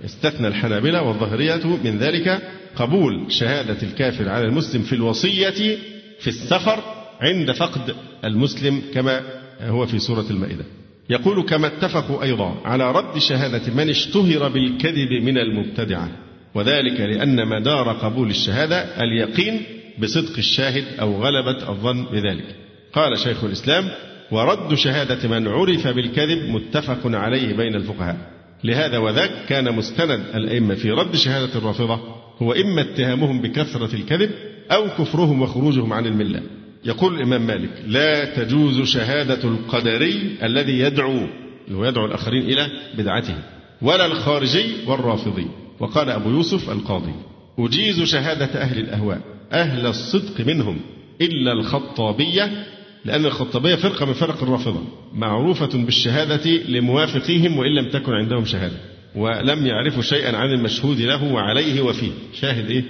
استثنى الحنابلة والظهرية من ذلك قبول شهادة الكافر على المسلم في الوصية في السفر عند فقد المسلم كما هو في سورة المائدة. يقول كما اتفقوا أيضا على رد شهادة من اشتهر بالكذب من المبتدعة. وذلك لأن مدار قبول الشهادة اليقين بصدق الشاهد أو غلبة الظن بذلك. قال شيخ الإسلام ورد شهادة من عرف بالكذب متفق عليه بين الفقهاء. لهذا وذاك كان مستند الأئمة في رد شهادة الرافضة هو إما اتهامهم بكثرة الكذب أو كفرهم وخروجهم عن الملة. يقول الإمام مالك لا تجوز شهادة القدري الذي يدعو اللي هو يدعو الآخرين إلى بدعته ولا الخارجي والرافضي. وقال أبو يوسف القاضي أجيز شهادة أهل الأهواء أهل الصدق منهم إلا الخطابية لأن الخطابية فرقة من فرق الرافضة معروفة بالشهادة لموافقيهم وإن لم تكن عندهم شهادة ولم يعرفوا شيئا عن المشهود له وعليه وفيه. شاهد إيه؟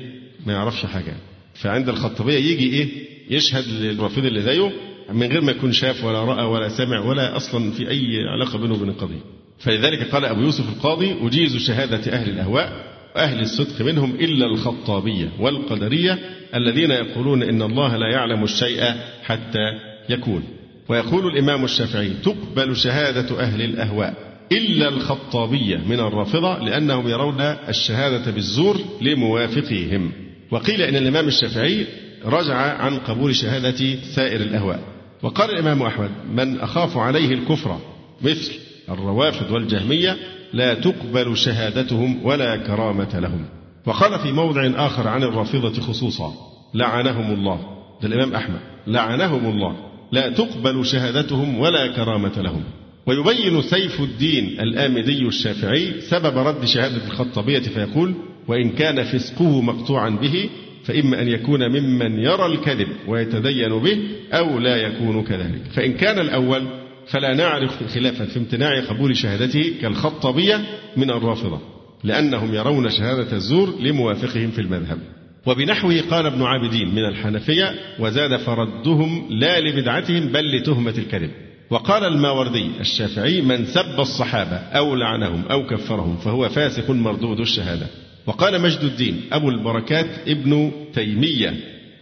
ما يعرفش حاجة. فعند الخطابية يجي إيه؟ يشهد للرافض اللي زيه من غير ما يكون شاف ولا رأى ولا سمع ولا أصلا في أي علاقة بينه وبين القضية فلذلك قال أبو يوسف القاضي أجيز شهادة أهل الأهواء أهل الصدق منهم إلا الخطابية والقدرية الذين يقولون إن الله لا يعلم الشيء حتى يكون. ويقول الإمام الشافعي تقبل شهادة أهل الأهواء إلا الخطابية من الرافضة لأنهم يرون الشهادة بالزور لموافقيهم. وقيل إن الإمام الشافعي رجع عن قبول شهادة سائر الأهواء. وقال الإمام أحمد من أخاف عليه الكفر مثل الروافض والجهمية لا تقبل شهادتهم ولا كرامة لهم. وقال في موضع آخر عن الرافضة خصوصا لعنهم الله. ده الإمام أحمد. لعنهم الله. لا تقبل شهادتهم ولا كرامة لهم. ويبين سيف الدين الآمدي الشافعي سبب رد شهادة الخطابية فيقول وإن كان فسقه مقطوعا به فإما أن يكون ممن يرى الكذب ويتدين به أو لا يكون كذلك. فإن كان الأول فلا نعرف خلافا في امتناع قبول شهادته كالخطابية من الرافضة لأنهم يرون شهادة الزور لموافقهم في المذهب. وبنحوه قال ابن عابدين من الحنفية وزاد فردهم لا لبدعتهم بل لتهمة الكذب. وقال الماوردي الشافعي من سب الصحابة أو لعنهم أو كفرهم فهو فاسق مردود الشهادة. وقال مجد الدين أبو البركات ابن تيمية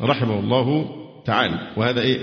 رحمه الله تعالى. وهذا إيه؟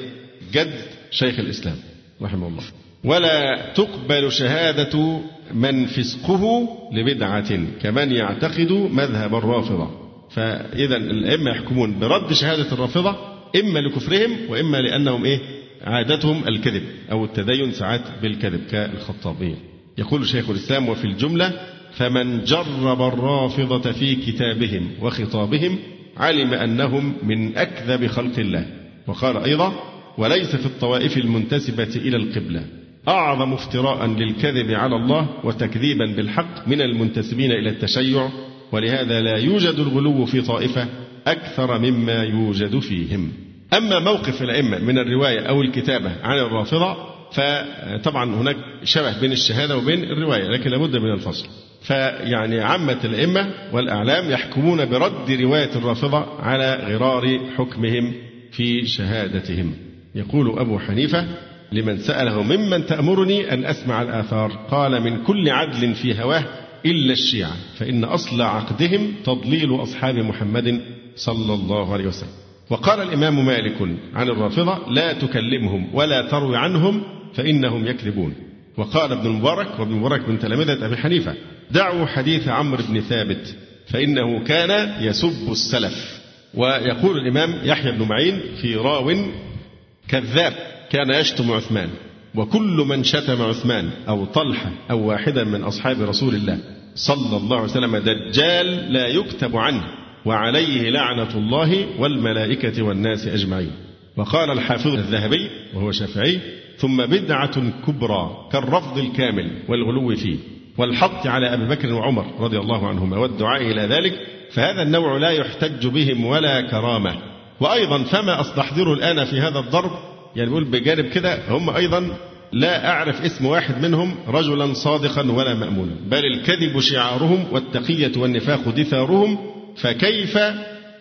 جد شيخ الإسلام. رحمه الله. ولا تقبل شهادة من فسقه لبدعة كمن يعتقد مذهب الرافضة. فإذا الأئمة يحكمون برد شهادة الرافضة إما لكفرهم وإما لأنهم إيه؟ عادتهم الكذب أو التدين ساعات بالكذب كالخطابية. يقول شيخ الإسلام وفي الجملة فمن جرب الرافضة في كتابهم وخطابهم علم أنهم من أكذب خلق الله وقال أيضا وليس في الطوائف المنتسبة إلى القبلة. أعظم افتراء للكذب على الله وتكذيبا بالحق من المنتسبين إلى التشيع ولهذا لا يوجد الغلو في طائفة أكثر مما يوجد فيهم. أما موقف الأئمة من الرواية أو الكتابة عن الرافضة فطبعا هناك شبه بين الشهادة وبين الرواية لكن لابد من الفصل. فيعني عامة الأئمة والأعلام يحكمون برد رواية الرافضة على غرار حكمهم في شهادتهم. يقول أبو حنيفة لمن سأله ممن تأمرني أن أسمع الآثار؟ قال من كل عدل في هواه إلا الشيعة فإن أصل عقدهم تضليل أصحاب محمد صلى الله عليه وسلم. وقال الإمام مالك عن الرافضة لا تكلمهم ولا تروي عنهم فإنهم يكذبون وقال ابن المبارك وابن المبارك من تلامذة أبي حنيفة دعوا حديث عمرو بن ثابت فإنه كان يسب السلف ويقول الإمام يحيى بن معين في راو كذاب كان يشتم عثمان وكل من شتم عثمان أو طلحة أو واحدا من أصحاب رسول الله صلى الله عليه وسلم دجال لا يكتب عنه وعليه لعنة الله والملائكة والناس أجمعين. وقال الحافظ الذهبي وهو شافعي ثم بدعة كبرى كالرفض الكامل والغلو فيه والحط على أبي بكر وعمر رضي الله عنهما والدعاء إلى ذلك فهذا النوع لا يحتج بهم ولا كرامة. وأيضا فما أستحضر الآن في هذا الضرب؟ يعني بيقول بجانب كده هم أيضا لا أعرف اسم واحد منهم رجلا صادقا ولا مأمونا بل الكذب شعارهم والتقية والنفاق دثارهم فكيف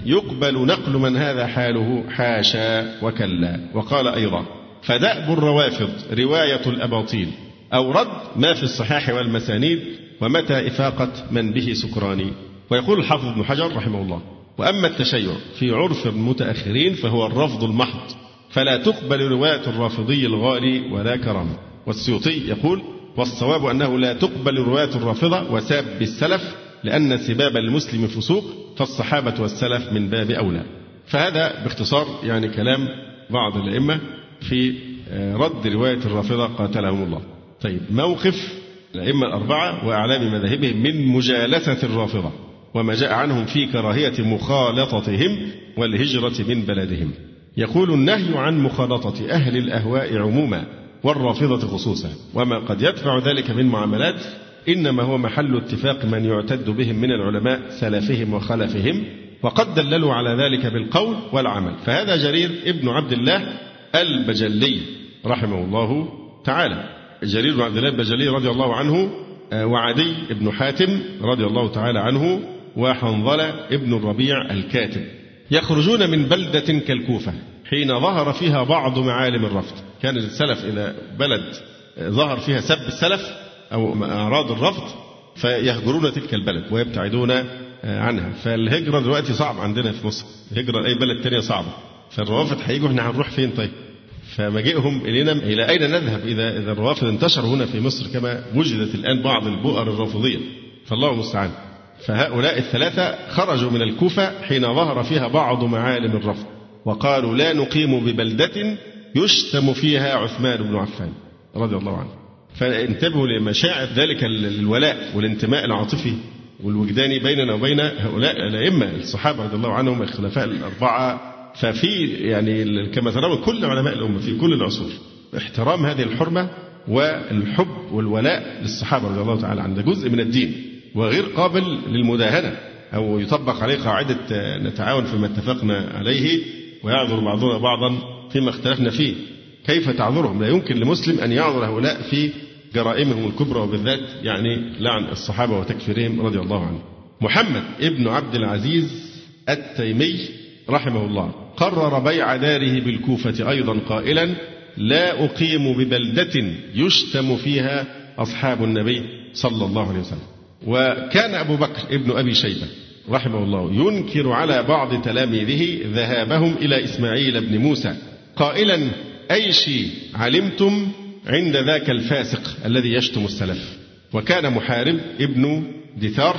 يقبل نقل من هذا حاله؟ حاشا وكلا. وقال أيضا فدأب الروافض رواية الأباطيل أو رد ما في الصحاح والمسانيد ومتى إفاقة من به سكراني؟ ويقول الحافظ ابن حجر رحمه الله وأما التشيع في عرف المتأخرين فهو الرفض المحض فلا تقبل رواية الرافضي الغالي ولا كرامة. والسيوطي يقول والصواب أنه لا تقبل رواية الرافضة وساب السلف لأن سباب المسلم فسوق فالصحابة والسلف من باب أولى. فهذا باختصار يعني كلام بعض الأئمة في آه، رد رواية الرافضة قاتلهم الله. طيب موقف الأئمة الأربعة وأعلام مذاهبهم من مجالسة الرافضة. وما جاء عنهم في كراهية مخالطتهم والهجرة من بلدهم. يقول النهي عن مخالطة أهل الأهواء عموما والرافضة خصوصا. وما قد يدفع ذلك من معاملات إنما هو محل اتفاق من يعتد بهم من العلماء سلفهم وخلفهم وقد دللوا على ذلك بالقول والعمل. فهذا جرير ابن عبد الله البجلي رحمه الله تعالى. جرير بن عبد الله البجلي رضي الله عنه آه، وعدي بن حاتم رضي الله تعالى عنه وحنظلة ابن الربيع الكاتب. يخرجون من بلدة كالكوفة حين ظهر فيها بعض معالم الرفض. كان السلف إذا بلد ظهر فيها سب السلف أو أعراض الرفض فيهجرون تلك البلد ويبتعدون عنها. فالهجرة دلوقتي صعب عندنا في مصر. الهجرة لأي بلد تانية صعبة. فالروافض هيجوا إحنا هنروح فين طيب؟ فمجيئهم إلينا إلى أين نذهب إذا إذا الروافض انتشروا هنا في مصر كما وجدت الآن بعض البؤر الرافضية؟ فالله المستعان. فهؤلاء الثلاثة خرجوا من الكوفة حين ظهر فيها بعض معالم الرفض وقالوا لا نقيم ببلدة يشتم فيها عثمان بن عفان رضي الله عنه. فانتبهوا لمشاعر ذلك الولاء والانتماء العاطفي والوجداني بيننا وبين هؤلاء الأئمة الصحابة رضي الله عنهم الخلفاء الأربعة. ففي يعني كما ترون كل علماء الأمة في كل العصور احترام هذه الحرمة والحب والولاء للصحابة رضي الله تعالى عنهم. ده جزء من الدين. وغير قابل للمداهنة أو يطبق عليه قاعدة نتعاون فيما اتفقنا عليه ويعذر بعضنا بعضا فيما اختلفنا فيه. كيف تعذرهم؟ لا يمكن لمسلم أن يعذر هؤلاء في جرائمهم الكبرى وبالذات يعني لعن الصحابة وتكفيرهم رضي الله عنهم. محمد ابن عبد العزيز التيمي رحمه الله قرر بيع داره بالكوفة أيضا قائلا لا أقيم ببلدة يشتم فيها أصحاب النبي صلى الله عليه وسلم. وكان أبو بكر ابن أبي شيبة رحمه الله ينكر على بعض تلاميذه ذهابهم إلى إسماعيل بن موسى قائلا أي شيء علمتم عند ذاك الفاسق الذي يشتم السلف؟ وكان محارب ابن دثار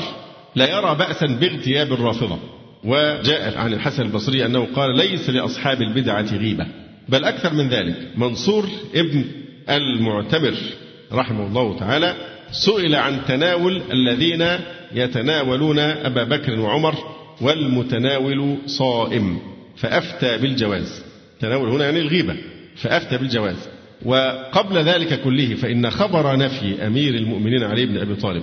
لا يرى بأسا باغتياب الرافضة. وجاء عن الحسن البصري أنه قال ليس لأصحاب البدعة غيبة بل أكثر من ذلك. منصور ابن المعتمر رحمه الله تعالى سئل عن تناول الذين يتناولون أبا بكر وعمر والمتناول صائم فأفتى بالجواز. تناول هنا يعني الغيبة فأفتى بالجواز. وقبل ذلك كله فإن خبر نفي أمير المؤمنين علي بن أبي طالب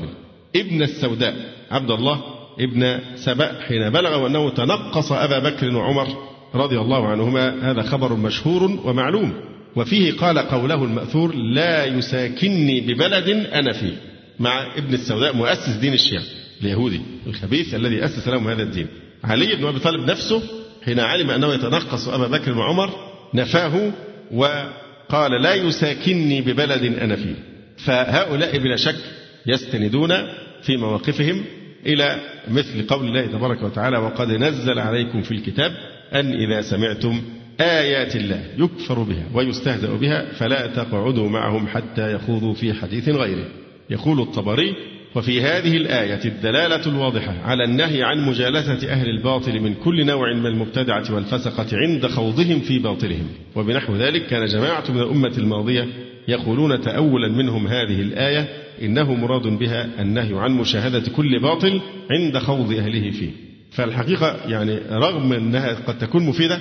ابن السوداء عبد الله ابن سبأ حين بلغ أنه تنقص أبا بكر وعمر رضي الله عنهما هذا خبر مشهور ومعلوم. وفيه قال قوله المأثور لا يساكنني ببلد أنا فيه مع ابن السوداء مؤسس دين الشيعة اليهودي الخبيث الذي أسس لهم هذا الدين. علي بن أبي طالب نفسه حين علم أنه يتنقص أبا بكر وعمر نفاه وقال لا يساكنني ببلد أنا فيه. فهؤلاء بلا شك يستندون في مواقفهم إلى مثل قول الله تبارك وتعالى وقد نزل عليكم في الكتاب أن إذا سمعتم آيات الله يكفر بها ويستهزأ بها فلا تقعدوا معهم حتى يخوضوا في حديث غيره. يقول الطبري وفي هذه الآية الدلالة الواضحة على النهي عن مجالسة أهل الباطل من كل نوع من المبتدعة والفسقة عند خوضهم في باطلهم. وبنحو ذلك كان جماعة من الأمة الماضية يقولون تأولا منهم هذه الآية إنه مراد بها النهي عن مشاهدة كل باطل عند خوض أهله فيه. فالحقيقة يعني رغم أنها قد تكون مفيدة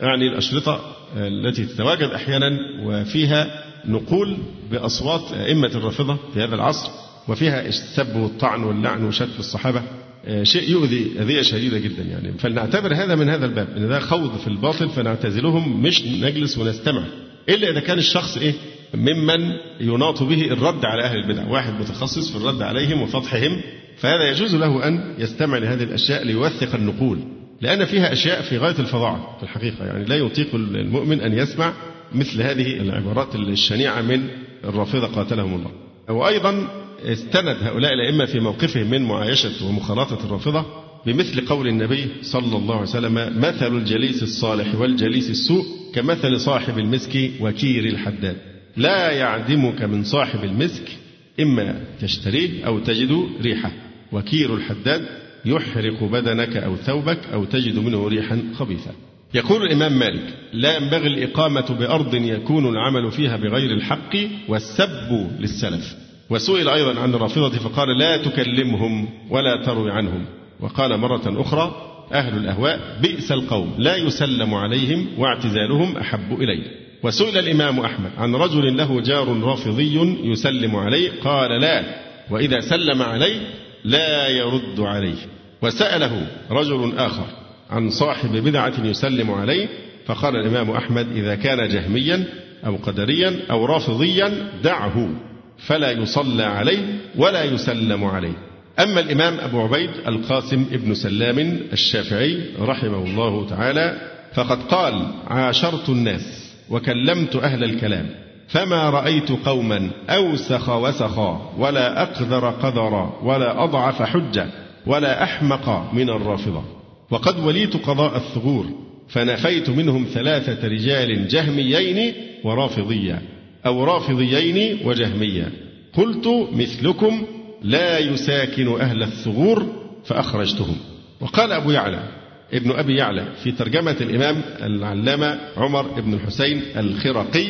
يعني الأشرطة التي تتواجد أحيانا وفيها نقول بأصوات أئمة الرافضة في هذا العصر وفيها السب والطعن واللعن وشتم الصحابة آه، شيء يؤذي أذية شديدة جدا يعني. فلنعتبر هذا من هذا الباب إن ده خوض في الباطل فنعتزلهم مش نجلس ونستمع إلا إذا كان الشخص إيه؟ ممن يناط به الرد على أهل البدع واحد متخصص في الرد عليهم وفضحهم فهذا يجوز له أن يستمع لهذه الأشياء ليوثق النقول. لأن فيها أشياء في غاية الفظاعة في الحقيقة. يعني لا يطيق المؤمن أن يسمع مثل هذه العبارات الشنيعة من الرافضة قاتلهم الله. وأيضا استند هؤلاء الأئمة في موقفهم من معايشة ومخالطة الرافضة بمثل قول النبي صلى الله عليه وسلم مثل الجليس الصالح والجليس السوء كمثل صاحب المسك وكير الحداد. لا يعدمك من صاحب المسك إما تشتريه أو تجد ريحه. وكير الحداد يحرق بدنك أو ثوبك أو تجد منه ريحا خبيثا. يقول الإمام مالك لا ينبغي الإقامة بأرض يكون العمل فيها بغير الحق والسب للسلف. وسئل أيضا عن الرافضة فقال لا تكلمهم ولا تروي عنهم. وقال مرة أخرى أهل الأهواء بئس القوم لا يسلم عليهم واعتزالهم أحب إلي وسئل الإمام أحمد عن رجل له جار رافضي يسلم عليه قال لا وإذا سلم عليه لا يرد عليه. وسأله رجل آخر عن صاحب بدعة يسلم عليه فقال الإمام أحمد إذا كان جهميا أو قدريا أو رافضيا دعه فلا يصلى عليه ولا يسلم عليه. أما الإمام أبو عبيد القاسم ابن سلام الشافعي رحمه الله تعالى فقد قال عاشرت الناس وكلمت أهل الكلام. فما رأيت قوما أوسخ وسخا ولا أقذر قذرا ولا أضعف حجة ولا أحمق من الرافضة وقد وليت قضاء الثغور فنفيت منهم ثلاثة رجال جهميين ورافضيا أو رافضيين وجهميا قلت مثلكم لا يساكن أهل الثغور فأخرجتهم. وقال أبو يعلى ابن أبي يعلى في ترجمة الإمام العلامة عمر بن الحسين الخرقي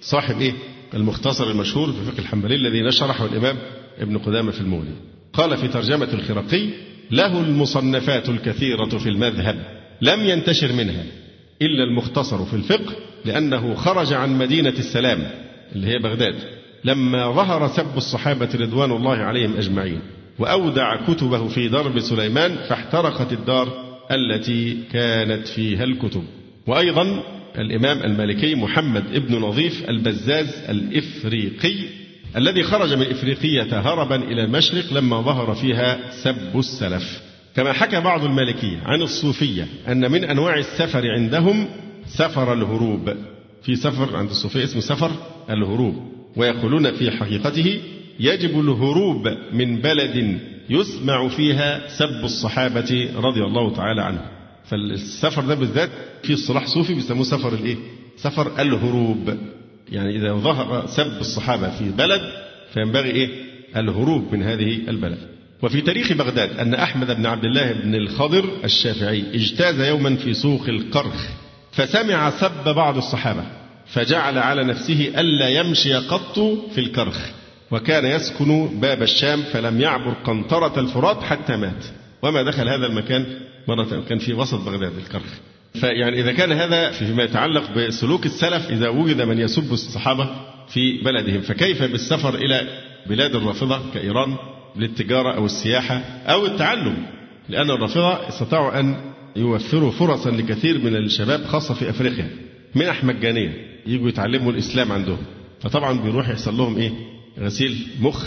صاحب إيه؟ المختصر المشهور في فقه الحنبلي الذي نشرحه الإمام ابن قدامة في المولي قال في ترجمة الخرقي له المصنفات الكثيرة في المذهب لم ينتشر منها إلا المختصر في الفقه لأنه خرج عن مدينة السلام اللي هي بغداد لما ظهر سب الصحابة رضوان الله عليهم أجمعين وأودع كتبه في درب سليمان فاحترقت الدار التي كانت فيها الكتب وأيضا الإمام المالكي محمد ابن نظيف البزاز الإفريقي الذي خرج من إفريقية هربا إلى المشرق لما ظهر فيها سب السلف. كما حكى بعض المالكية عن الصوفية أن من أنواع السفر عندهم سفر الهروب. في سفر عند الصوفية اسمه سفر الهروب. ويقولون في حقيقته يجب الهروب من بلد يسمع فيها سب الصحابة رضي الله تعالى عنهم. فالسفر ده بالذات في اصطلاح صوفي بيسموه سفر الايه؟ سفر الهروب يعني إذا ظهر سب الصحابة في بلد فينبغي إيه؟ الهروب من هذه البلد وفي تاريخ بغداد أن أحمد بن عبد الله بن الخضر الشافعي اجتاز يوما في سوق القرخ فسمع سب بعض الصحابة فجعل على نفسه ألا يمشي قط في الكرخ وكان يسكن باب الشام فلم يعبر قنطرة الفرات حتى مات وما دخل هذا المكان مرة كان في وسط بغداد الكرخ فيعني إذا كان هذا فيما يتعلق بسلوك السلف إذا وجد من يسب الصحابة في بلدهم فكيف بالسفر إلى بلاد الرافضة كإيران للتجارة أو السياحة أو التعلم؟ لأن الرافضة استطاعوا أن يوفروا فرصا لكثير من الشباب خاصة في أفريقيا منح مجانية يجوا يتعلموا الإسلام عندهم. فطبعا بيروح يحصل لهم إيه؟ غسيل مخ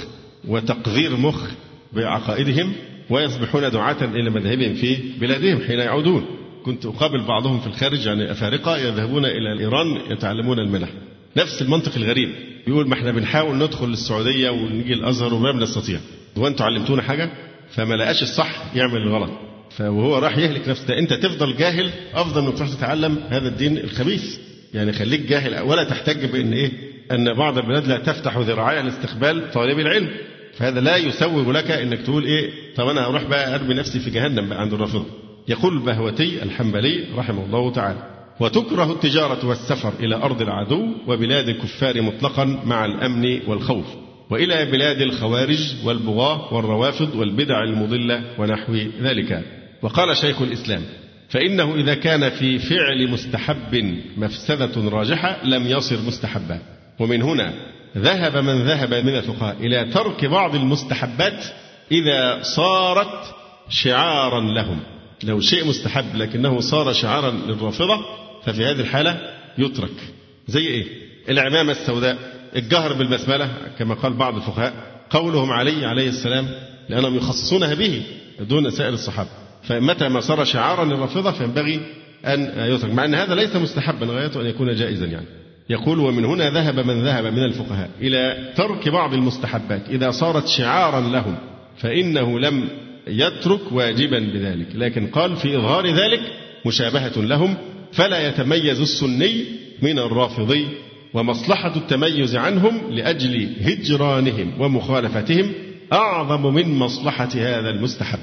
وتقذير مخ بعقائدهم ويصبحون دعاة إلى مذهبهم في بلادهم حين يعودون. كنت أقابل بعضهم في الخارج يعني أفارقة يذهبون إلى إيران يتعلمون المنح نفس المنطق الغريب. يقول ما إحنا بنحاول ندخل السعودية ونيجي الأزهر وما بنستطيع. هو علمتونا حاجة؟ فما لقاش الصح يعمل الغلط. فهو راح يهلك نفسه. ده أنت تفضل جاهل أفضل انك تروح تتعلم هذا الدين الخبيث. يعني خليك جاهل. ولا تحتج بإن إيه؟ أن بعض البلاد لا تفتح ذراعيها لاستقبال طالب العلم. فهذا لا يسوغ لك إنك تقول إيه طب أنا أروح بقى أرمي نفسي في جهنم بقى عند الرافضه يقول البهوتي الحنبلي رحمه الله تعالى وتكره التجارة والسفر إلى أرض العدو وبلاد الكفار مطلقا مع الأمن والخوف وإلى بلاد الخوارج والبغاة والروافض والبدع المضلة ونحو ذلك. وقال شيخ الإسلام فإنه إذا كان في فعل مستحب مفسدة راجحة لم يصر مستحبا ومن هنا ذهب من ذهب من الفقهاء إلى ترك بعض المستحبات إذا صارت شعارا لهم. لو شيء مستحب لكنه صار شعارا للرافضة ففي هذه الحالة يترك. زي إيه؟ العمامة السوداء. الجهر بالبسملة كما قال بعض الفقهاء قولهم علي عليه السلام لأنهم يخصصونها به دون سائر الصحابة. فمتى ما صار شعارا للرافضة فينبغي أن يترك مع أن هذا ليس مستحبا غايته أن يكون جائزا يعني. يقول ومن هنا ذهب من ذهب من الفقهاء إلى ترك بعض المستحبات إذا صارت شعارا لهم فإنه لم يترك واجبا بذلك لكن قال في إظهار ذلك مشابهة لهم فلا يتميز السني من الرافضي ومصلحة التميز عنهم لأجل هجرانهم ومخالفتهم أعظم من مصلحة هذا المستحب.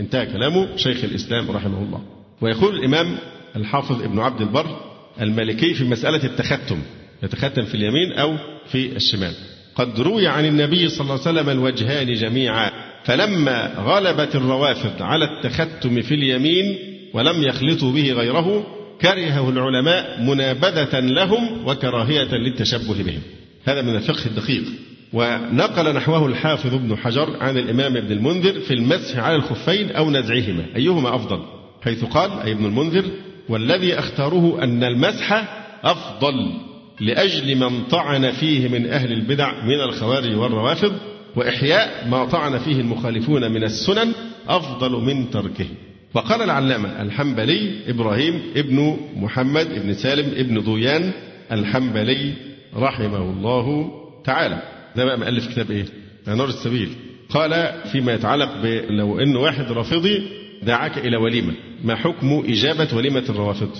انتهى كلامه شيخ الإسلام رحمه الله. ويقول الإمام الحافظ ابن عبد البر المالكي في مسألة التختم يتختم في اليمين أو في الشمال. قد روي عن النبي صلى الله عليه وسلم الوجهان جميعا فلما غلبت الروافض على التختم في اليمين ولم يخلطوا به غيره كرهه العلماء منابذة لهم وكراهية للتشبه بهم. هذا من الفقه الدقيق. ونقل نحوه الحافظ ابن حجر عن الإمام ابن المنذر في المسح على الخفين أو نزعهما أيهما أفضل؟ حيث قال أي ابن المنذر والذي أختاره أن المسح أفضل لأجل من طعن فيه من أهل البدع من الخوارج والروافض وإحياء ما طعن فيه المخالفون من السنن أفضل من تركه. وقال العلامة الحنبلي إبراهيم ابن محمد ابن سالم ابن ضويان الحنبلي رحمه الله تعالى. ده بقى مؤلف كتاب إيه؟ نور السبيل. قال فيما يتعلق لو إن واحد رافضي دعاك إلى وليمه ما حكم إجابة وليمة الروافض؟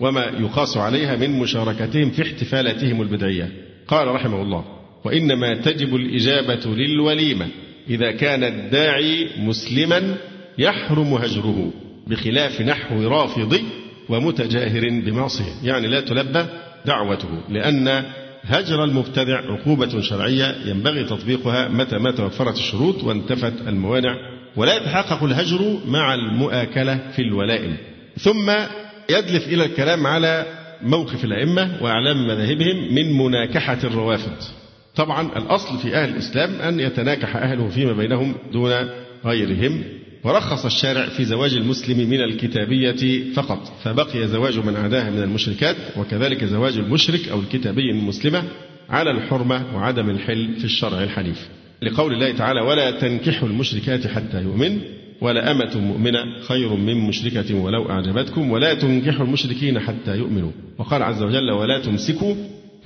وما يقاس عليها من مشاركتهم في احتفالاتهم البدعية؟ قال رحمه الله وإنما تجب الإجابة للوليمة إذا كان الداعي مسلما يحرم هجره بخلاف نحو رافضي ومتجاهر بمعصية. يعني لا تلبى دعوته لأن هجر المبتدع عقوبة شرعية ينبغي تطبيقها متى ما توفرت الشروط وانتفت الموانع ولا يتحقق الهجر مع المؤاكلة في الولائم. ثم يدلف إلى الكلام على موقف الأئمة وأعلام مذاهبهم من مناكحة الروافض طبعا الأصل في أهل الإسلام أن يتناكح أهله فيما بينهم دون غيرهم. ورخص الشارع في زواج المسلم من الكتابية فقط فبقي زواج من عداها من المشركات وكذلك زواج المشرك أو الكتابي المسلمة على الحرمة وعدم الحل في الشرع الحنيف لقول الله تعالى ولا تنكحوا المشركات حتى يؤمن ولا أمة مؤمنة خير من مشركة ولو أعجبتكم ولا تنكحوا المشركين حتى يؤمنوا. وقال عز وجل ولا تمسكوا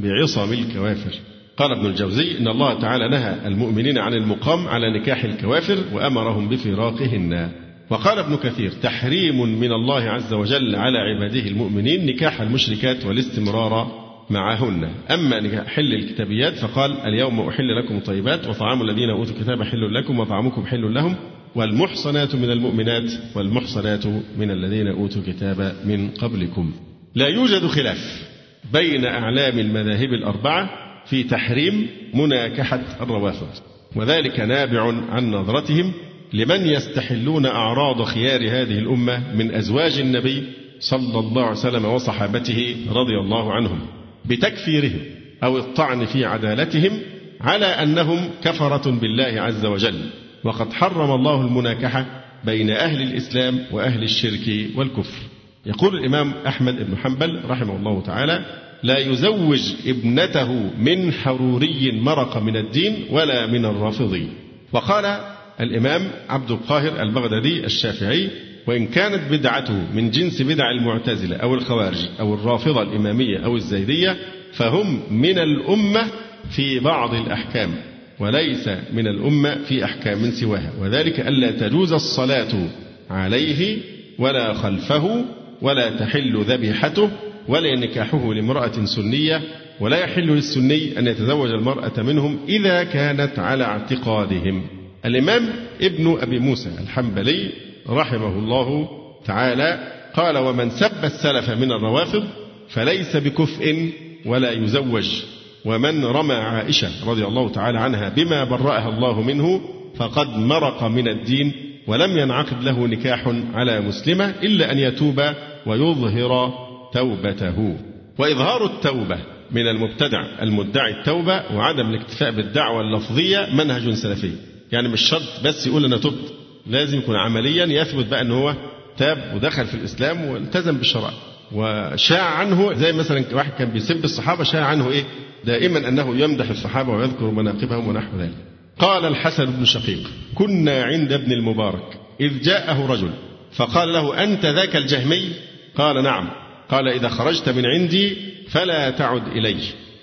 بعصم الكوافر. قال ابن الجوزي إن الله تعالى نهى المؤمنين عن المقام على نكاح الكوافر وأمرهم بفراقهن. وقال ابن كثير تحريم من الله عز وجل على عباده المؤمنين نكاح المشركات والاستمرار معهن. أما حل الكتابيات فقال اليوم أحل لكم الطيبات وطعام الذين أوتوا الكتاب حل لكم وطعامكم حل لهم والمحصنات من المؤمنات والمحصنات من الذين أوتوا الكتاب من قبلكم. لا يوجد خلاف بين أعلام المذاهب الأربعة في تحريم مناكحة الروافض وذلك نابع عن نظرتهم لمن يستحلون أعراض خيار هذه الأمة من أزواج النبي صلى الله عليه وسلم وصحابته رضي الله عنهم. بتكفيرهم أو الطعن في عدالتهم على أنهم كفرة بالله عز وجل. وقد حرم الله المناكحة بين أهل الإسلام وأهل الشرك والكفر. يقول الإمام أحمد بن حنبل رحمه الله تعالى لا يزوج ابنته من حروري مرق من الدين ولا من الرافضي. وقال الإمام عبد القاهر البغدادي الشافعي وإن كانت بدعته من جنس بدع المعتزلة أو الخوارج أو الرافضة الإمامية أو الزيدية فهم من الأمة في بعض الأحكام وليس من الأمة في أحكام سواها وذلك ألا تجوز الصلاة عليه ولا خلفه ولا تحل ذبيحته ولا نكاحه لامرأة سنية ولا يحل للسني أن يتزوج المرأة منهم إذا كانت على اعتقادهم. الإمام ابن أبي موسى الحنبلي رحمه الله تعالى قال ومن سب السلف من الروافض فليس بكفء ولا يزوج ومن رمى عائشة رضي الله تعالى عنها بما برأها الله منه فقد مرق من الدين ولم ينعقد له نكاح على مسلمة إلا أن يتوب ويظهر توبته. وإظهار التوبة من المبتدع المدعي التوبة وعدم الاكتفاء بالدعوة اللفظية منهج سلفي يعني مش شرط بس يقول أنا تبت. لازم يكون عمليا يثبت بقى أن هو تاب ودخل في الإسلام والتزم بالشرع. وشاع عنه زي مثلا واحد كان بيسب الصحابة شاع عنه إيه؟ دائما أنه يمدح الصحابة ويذكر مناقبهم ونحو ذلك. قال الحسن بن شقيق كنا عند ابن المبارك إذ جاءه رجل فقال له أنت ذاك الجهمي؟ قال نعم. قال إذا خرجت من عندي فلا تعد إلي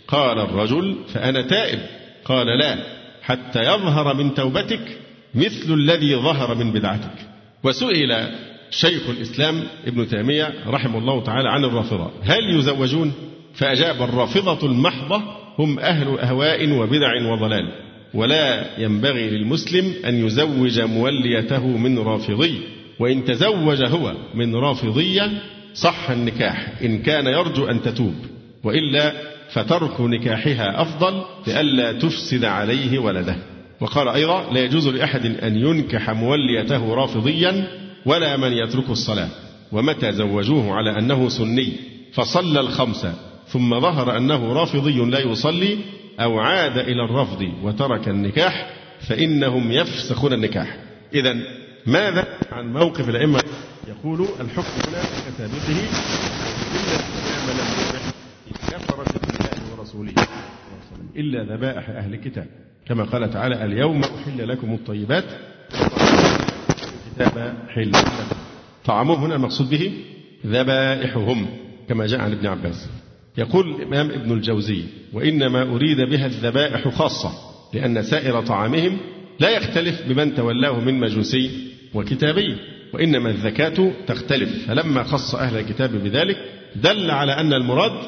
قال الرجل فأنا تائب. قال لا حتى يظهر من توبتك مثل الذي ظهر من بدعتك. وسئل شيخ الإسلام ابن تيمية رحمه الله تعالى عن الرافضة. هل يزوجون؟ فأجاب الرافضة المحضة هم أهل أهواء وبدع وضلال. ولا ينبغي للمسلم أن يزوج موليته من رافضي. وإن تزوج هو من رافضية صح النكاح. إن كان يرجو أن تتوب. وإلا فترك نكاحها أفضل لئلا تفسد عليه ولده. وقال أيضا لا يجوز لأحد أن ينكح موليته رافضيا ولا من يترك الصلاة. ومتى زوجوه على أنه سني؟ فصلى الخمس. ثم ظهر أنه رافضي لا يصلي أو عاد إلى الرفض وترك النكاح فإنهم يفسخون النكاح. إذا ماذا عن موقف الأئمة؟ يقول الحكم هنا كسابقه إلا كفرت بالله ورسوله. إلا ذبائح أهل الكتاب. كما قال تعالى اليوم أحل لكم الطيبات. الكتاب حل. طعامهم هنا المقصود به ذبائحهم كما جاء عن ابن عباس. يقول الإمام ابن الجوزي وإنما أريد بها الذبائح خاصة لأن سائر طعامهم لا يختلف بمن تولاه من مجوسي وكتابي وإنما الزكاة تختلف. فلما خص أهل الكتاب بذلك دل على أن المراد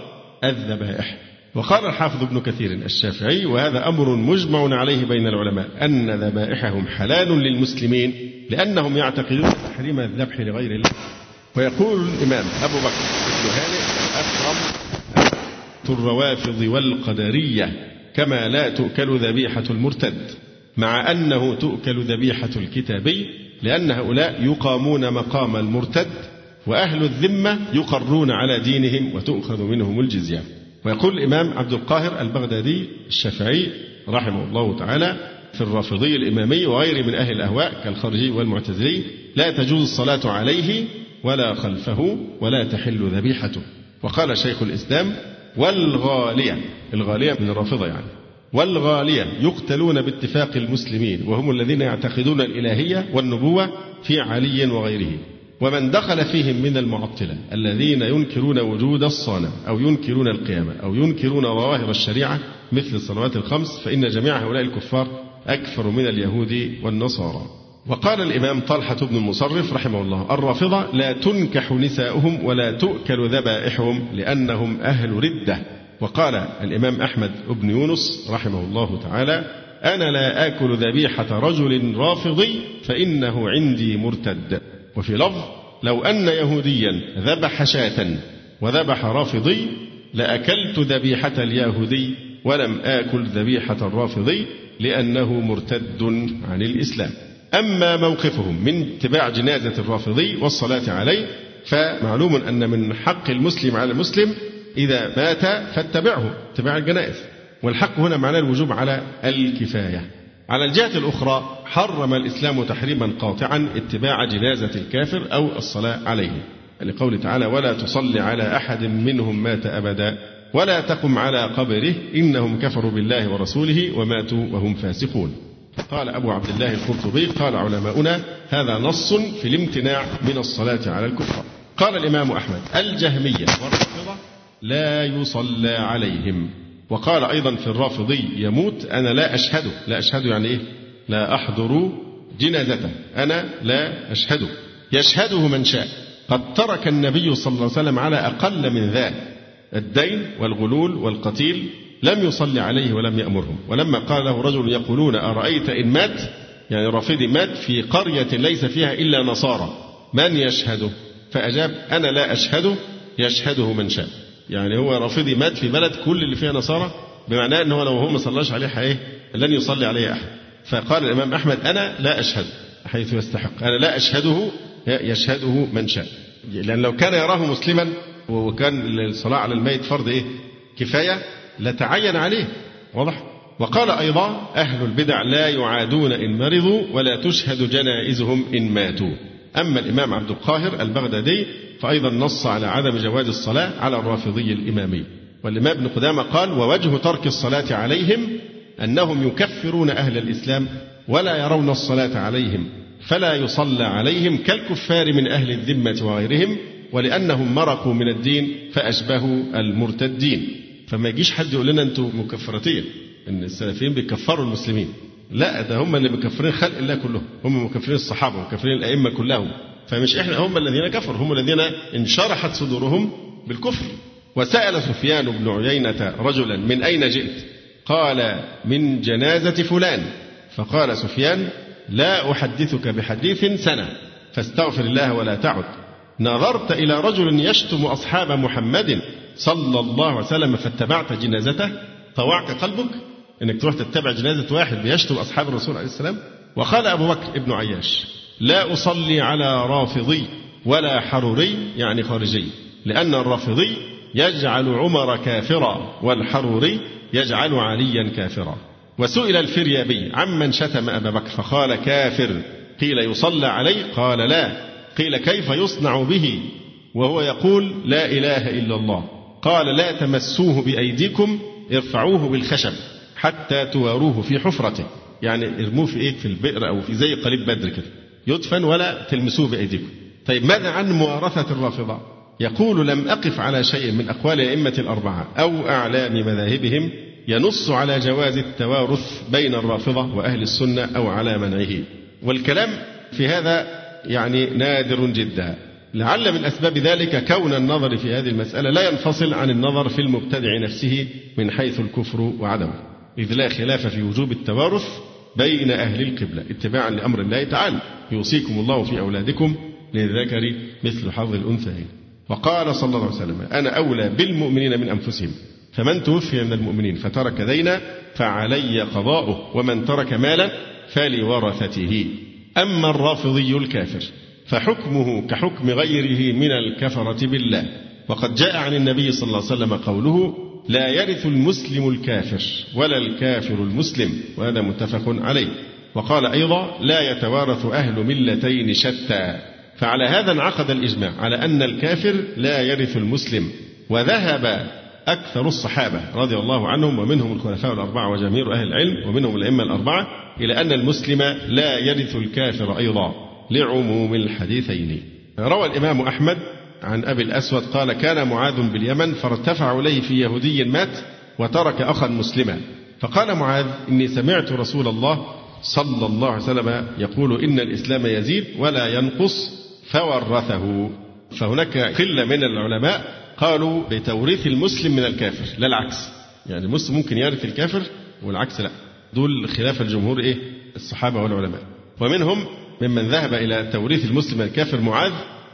الذبائح. وقال الحافظ ابن كثير الشافعي وهذا أمر مجمع عليه بين العلماء أن ذبائحهم حلال للمسلمين لأنهم يعتقدون تحريم الذبح لغير الله. ويقول الإمام أبو بكر بن هانئ أكرم الروافض والقدرية كما لا تؤكل ذبيحة المرتد مع أنه تؤكل ذبيحة الكتابي لأن هؤلاء يقامون مقام المرتد وأهل الذمة يقرون على دينهم وتؤخذ منهم الجزية. ويقول الإمام عبد القاهر البغدادي الشافعي رحمه الله تعالى في الرافضي الإمامي وغيره من أهل الأهواء كالخرجي والمعتزلي لا تجوز الصلاة عليه ولا خلفه ولا تحل ذبيحته. وقال شيخ الإسلام والغالية الغالية من الرافضة يعني والغالية يقتلون باتفاق المسلمين وهم الذين يعتقدون الإلهية والنبوة في علي وغيره. ومن دخل فيهم من المعطلة الذين ينكرون وجود الصانع أو ينكرون القيامة أو ينكرون ظواهر الشريعة مثل الصلوات الخمس فإن جميع هؤلاء الكفار أكثر من اليهود والنصارى. وقال الإمام طلحة بن المصرف رحمه الله الرافضة لا تنكح نساؤهم ولا تؤكل ذبائحهم لأنهم أهل ردة. وقال الإمام أحمد بن يونس رحمه الله تعالى أنا لا آكل ذبيحة رجل رافضي فإنه عندي مرتد. وفي لفظ لو أن يهوديا ذبح شاة وذبح رافضي لأكلت ذبيحة اليهودي ولم آكل ذبيحة الرافضي لأنه مرتد عن الإسلام. أما موقفهم من اتباع جنازة الرافضي والصلاة عليه فمعلوم أن من حق المسلم على المسلم إذا مات فاتبعه اتباع الجنائز. والحق هنا معناه الوجوب على الكفاية. على الجهة الأخرى حرم الإسلام تحريما قاطعا اتباع جنازة الكافر أو الصلاة عليه. لقوله تعالى ولا تصلي على أحد منهم مات أبدا ولا تقم على قبره إنهم كفروا بالله ورسوله وماتوا وهم فاسقون. قال أبو عبد الله القرطبي قال علماؤنا هذا نص في الامتناع من الصلاة على الكفار قال الإمام أحمد الجهمية والرافضة لا يصلى عليهم. وقال أيضا في الرافضي يموت أنا لا أشهده لا أشهده يعني إيه؟ لا أحضر جنازته أنا لا أشهده يشهده من شاء. قد ترك النبي صلى الله عليه وسلم على أقل من ذا الدين والغلول والقتيل لم يصلي عليه ولم يأمرهم. ولما قال له رجل يقولون أرأيت إن مات؟ يعني رافضي مات في قرية ليس فيها إلا نصارى. من يشهده؟ فأجاب أنا لا أشهده. يشهده من شاء. يعني هو رافضي مات في بلد كل اللي فيها نصارى بمعنى أنه لو هو ما صلاش عليه حيه لن يصلي عليه أحد. فقال الإمام أحمد أنا لا أشهد حيث يستحق. أنا لا أشهده يشهده من شاء. لأن لو كان يراه مسلما وكان الصلاة على الميت فرض إيه؟ كفاية لتعين عليه. واضح؟ وقال أيضا أهل البدع لا يعادون إن مرضوا ولا تشهد جنائزهم إن ماتوا. أما الإمام عبد القاهر البغدادي فأيضا نص على عدم جواز الصلاة على الرافضي الإمامي. والإمام ابن قدامة قال ووجه ترك الصلاة عليهم أنهم يكفرون أهل الإسلام ولا يرون الصلاة عليهم فلا يصلى عليهم كالكفار من أهل الذمة وغيرهم ولأنهم مرقوا من الدين فأشبهوا المرتدين. فما يجيش حد يقول لنا أنتم مكفرتين إن السلفيين بيكفروا المسلمين. لا ده هم اللي مكفرين خلق الله كلهم. هم مكفرين الصحابة ومكفرين الأئمة كلهم. فمش إحنا هم الذين كفروا هم الذين انشرحت صدورهم بالكفر. وسأل سفيان بن عيينة رجلا من أين جئت؟ قال من جنازة فلان. فقال سفيان لا أحدثك بحديث سنة فاستغفر الله ولا تعد. نظرت إلى رجل يشتم أصحاب محمد صلى الله عليه وسلم فاتبعت جنازته طوعك قلبك؟ إنك تروح تتبع جنازة واحد بيشتم أصحاب الرسول عليه السلام. وقال أبو بكر ابن عياش لا أصلي على رافضي ولا حروري يعني خارجي لأن الرافضي يجعل عمر كافرا والحروري يجعل عليا كافرا. وسئل الفريابي عمن شتم أبا بكر؟ فقال كافر. قيل يصلى عليه؟ قال لا. قيل كيف يصنع به؟ وهو يقول لا إله إلا الله. قال لا تمسوه بأيديكم ارفعوه بالخشب. حتى تواروه في حفرته. يعني ارموه في إيه؟ في البئر أو في زي قليب بدر كده. يدفن ولا تلمسوه بأيديكم. طيب ماذا عن موارثه الرافضة؟ يقول لم أقف على شيء من أقوال الائمه الأربعة أو اعلام مذاهبهم ينص على جواز التوارث بين الرافضة وأهل السنة أو على منعه. والكلام في هذا يعني نادر جدا. لعل من أسباب ذلك كون النظر في هذه المسألة لا ينفصل عن النظر في المبتدع نفسه من حيث الكفر وعدمه. إذ لا خلاف في وجوب التوارث بين أهل القبلة اتباعا لأمر الله تعالى. يوصيكم الله في أولادكم للذكر مثل حظ الأنثيين. وقال صلى الله عليه وسلم أنا أولى بالمؤمنين من أنفسهم فمن توفي من المؤمنين فترك دينا فعلي قضاؤه ومن ترك مالا فلورثته. أما الرافضي الكافر فحكمه كحكم غيره من الكفرة بالله. وقد جاء عن النبي صلى الله عليه وسلم قوله لا يرث المسلم الكافر ولا الكافر المسلم وهذا متفق عليه. وقال أيضا لا يتوارث أهل ملتين شتى. فعلى هذا انعقد الإجماع على أن الكافر لا يرث المسلم. وذهب أكثر الصحابة رضي الله عنهم ومنهم الخلفاء الأربعة وجميع أهل العلم ومنهم الأئمة الأربعة إلى أن المسلم لا يرث الكافر أيضا لعموم الحديثين. روى الإمام أحمد عن أبي الأسود قال كان معاذ باليمن فارتفع إليه في يهودي مات وترك أخا مسلما. فقال معاذ إني سمعت رسول الله صلى الله عليه وسلم يقول إن الإسلام يزيد ولا ينقص فورثه. فهناك قلة من العلماء قالوا بتوريث المسلم من الكافر لا العكس. يعني المسلم ممكن يرث الكافر والعكس لا. دول خلاف الجمهور إيه؟ الصحابة والعلماء. ومنهم ممن ذهب إلى توريث المسلم الكافر معاذ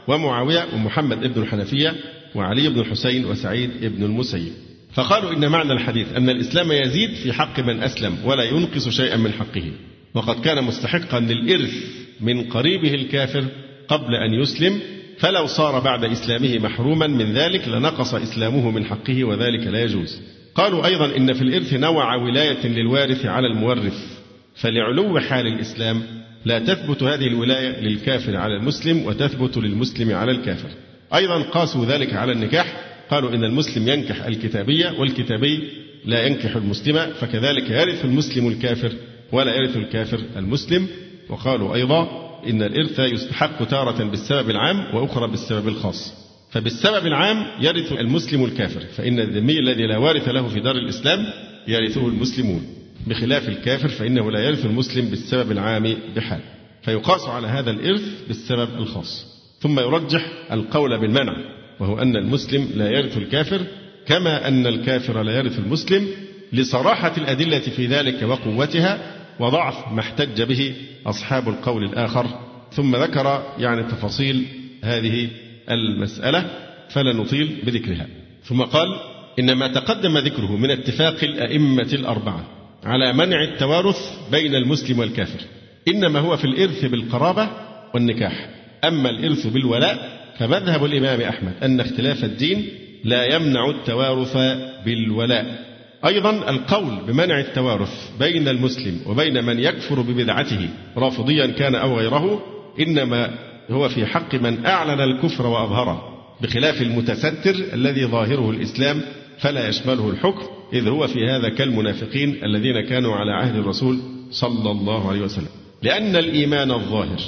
ومعاوية ومحمد ابن الحنفية وعلي بن الحسين وسعيد بن المسيب. فقالوا إن معنى الحديث أن الإسلام يزيد في حق من أسلم ولا ينقص شيئا من حقه. وقد كان مستحقا للإرث من قريبه الكافر قبل أن يسلم فلو صار بعد إسلامه محروما من ذلك لنقص إسلامه من حقه وذلك لا يجوز. قالوا أيضا إن في الإرث نوع ولاية للوارث على المورث. فلعلو حال الإسلام لا تثبت هذه الولاية للكافر على المسلم وتثبت للمسلم على الكافر. أيضا قاسوا ذلك على النكاح. قالوا إن المسلم ينكح الكتابية والكتابي لا ينكح المسلمة فكذلك يرث المسلم الكافر ولا يرث الكافر المسلم. وقالوا أيضا إن الإرث يستحق تارة بالسبب العام وأخرى بالسبب الخاص. فبالسبب العام يرث المسلم الكافر فإن الذمي الذي لا وارث له في دار الإسلام يرثه المسلمون. بخلاف الكافر فإنه لا يرث المسلم بالسبب العام بحال فيقاس على هذا الإرث بالسبب الخاص ثم يرجح القول بالمنع وهو أن المسلم لا يرث الكافر كما أن الكافر لا يرث المسلم لصراحة الأدلة في ذلك وقوتها وضعف ما احتج به أصحاب القول الآخر ثم ذكر يعني تفاصيل هذه المسألة فلا نطيل بذكرها ثم قال إن ما تقدم ذكره من اتفاق الأئمة الأربعة على منع التوارث بين المسلم والكافر. إنما هو في الإرث بالقرابة والنكاح. أما الإرث بالولاء فمذهب الإمام أحمد أن اختلاف الدين لا يمنع التوارث بالولاء. أيضا القول بمنع التوارث بين المسلم وبين من يكفر ببدعته رافضيا كان أو غيره إنما هو في حق من أعلن الكفر وأظهره بخلاف المتستر الذي ظاهره الإسلام فلا يشمله الحكم إذ هو في هذا كالمنافقين الذين كانوا على عهد الرسول صلى الله عليه وسلم. لأن الإيمان الظاهر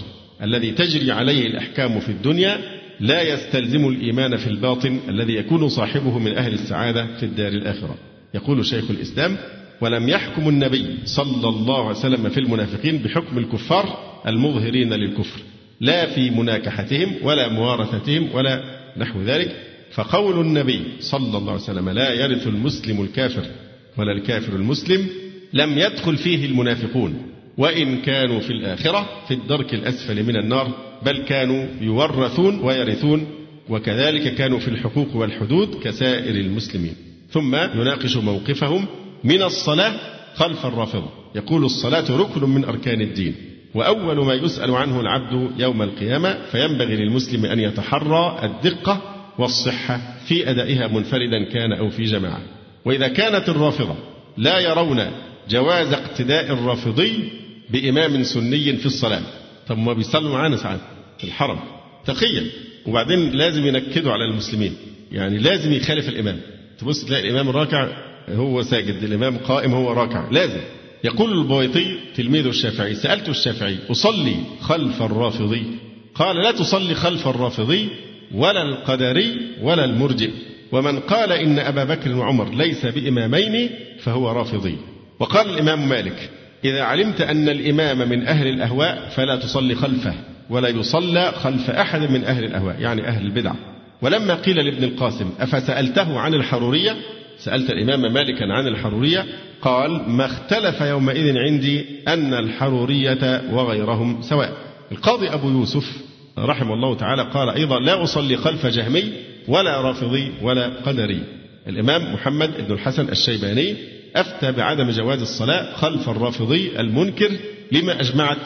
الذي تجري عليه الأحكام في الدنيا لا يستلزم الإيمان في الباطن الذي يكون صاحبه من أهل السعادة في الدار الآخرة. يقول شيخ الإسلام ولم يحكم النبي صلى الله عليه وسلم في المنافقين بحكم الكفار المظهرين للكفر لا في مناكحتهم ولا موارثتهم ولا نحو ذلك فقول النبي صلى الله عليه وسلم لا يرث المسلم الكافر ولا الكافر المسلم لم يدخل فيه المنافقون وإن كانوا في الآخرة في الدرك الأسفل من النار بل كانوا يورثون ويرثون وكذلك كانوا في الحقوق والحدود كسائر المسلمين. ثم يناقش موقفهم من الصلاة خلف الرافضة يقول الصلاة ركن من أركان الدين وأول ما يسأل عنه العبد يوم القيامة فينبغي للمسلم أن يتحرى الدقة والصحة في أدائها منفردا كان أو في جماعة. وإذا كانت الرافضة لا يرون جواز اقتداء الرافضي بإمام سني في الصلاة. طب ما بيصلوا معانا ساعات في الحرم. تقيا. وبعدين لازم ينكدوا على المسلمين. يعني لازم يخالف الإمام. تبص تلاقي الإمام الراكع هو ساجد. الإمام قائم هو راكع. لازم. يقول البويطي تلميذ الشافعي سألت الشافعي أصلي خلف الرافضي؟ قال لا تصلي خلف الرافضي ولا القدري ولا المرجئ. ومن قال إن أبا بكر وعمر ليس بإمامين فهو رافضي. وقال الإمام مالك إذا علمت أن الإمام من أهل الأهواء فلا تصلي خلفه ولا يصلى خلف أحد من أهل الأهواء يعني أهل البدع. ولما قيل لابن القاسم أفسألته عن الحرورية؟ سألت الإمام مالكا عن الحرورية قال ما اختلف يومئذ عندي أن الحرورية وغيرهم سواء. القاضي أبو يوسف رحمه الله تعالى قال أيضا لا أصلي خلف جهمي ولا رافضي ولا قدري. الإمام محمد بن الحسن الشيباني أفتى بعدم جواز الصلاة خلف الرافضي المنكر لما أجمعت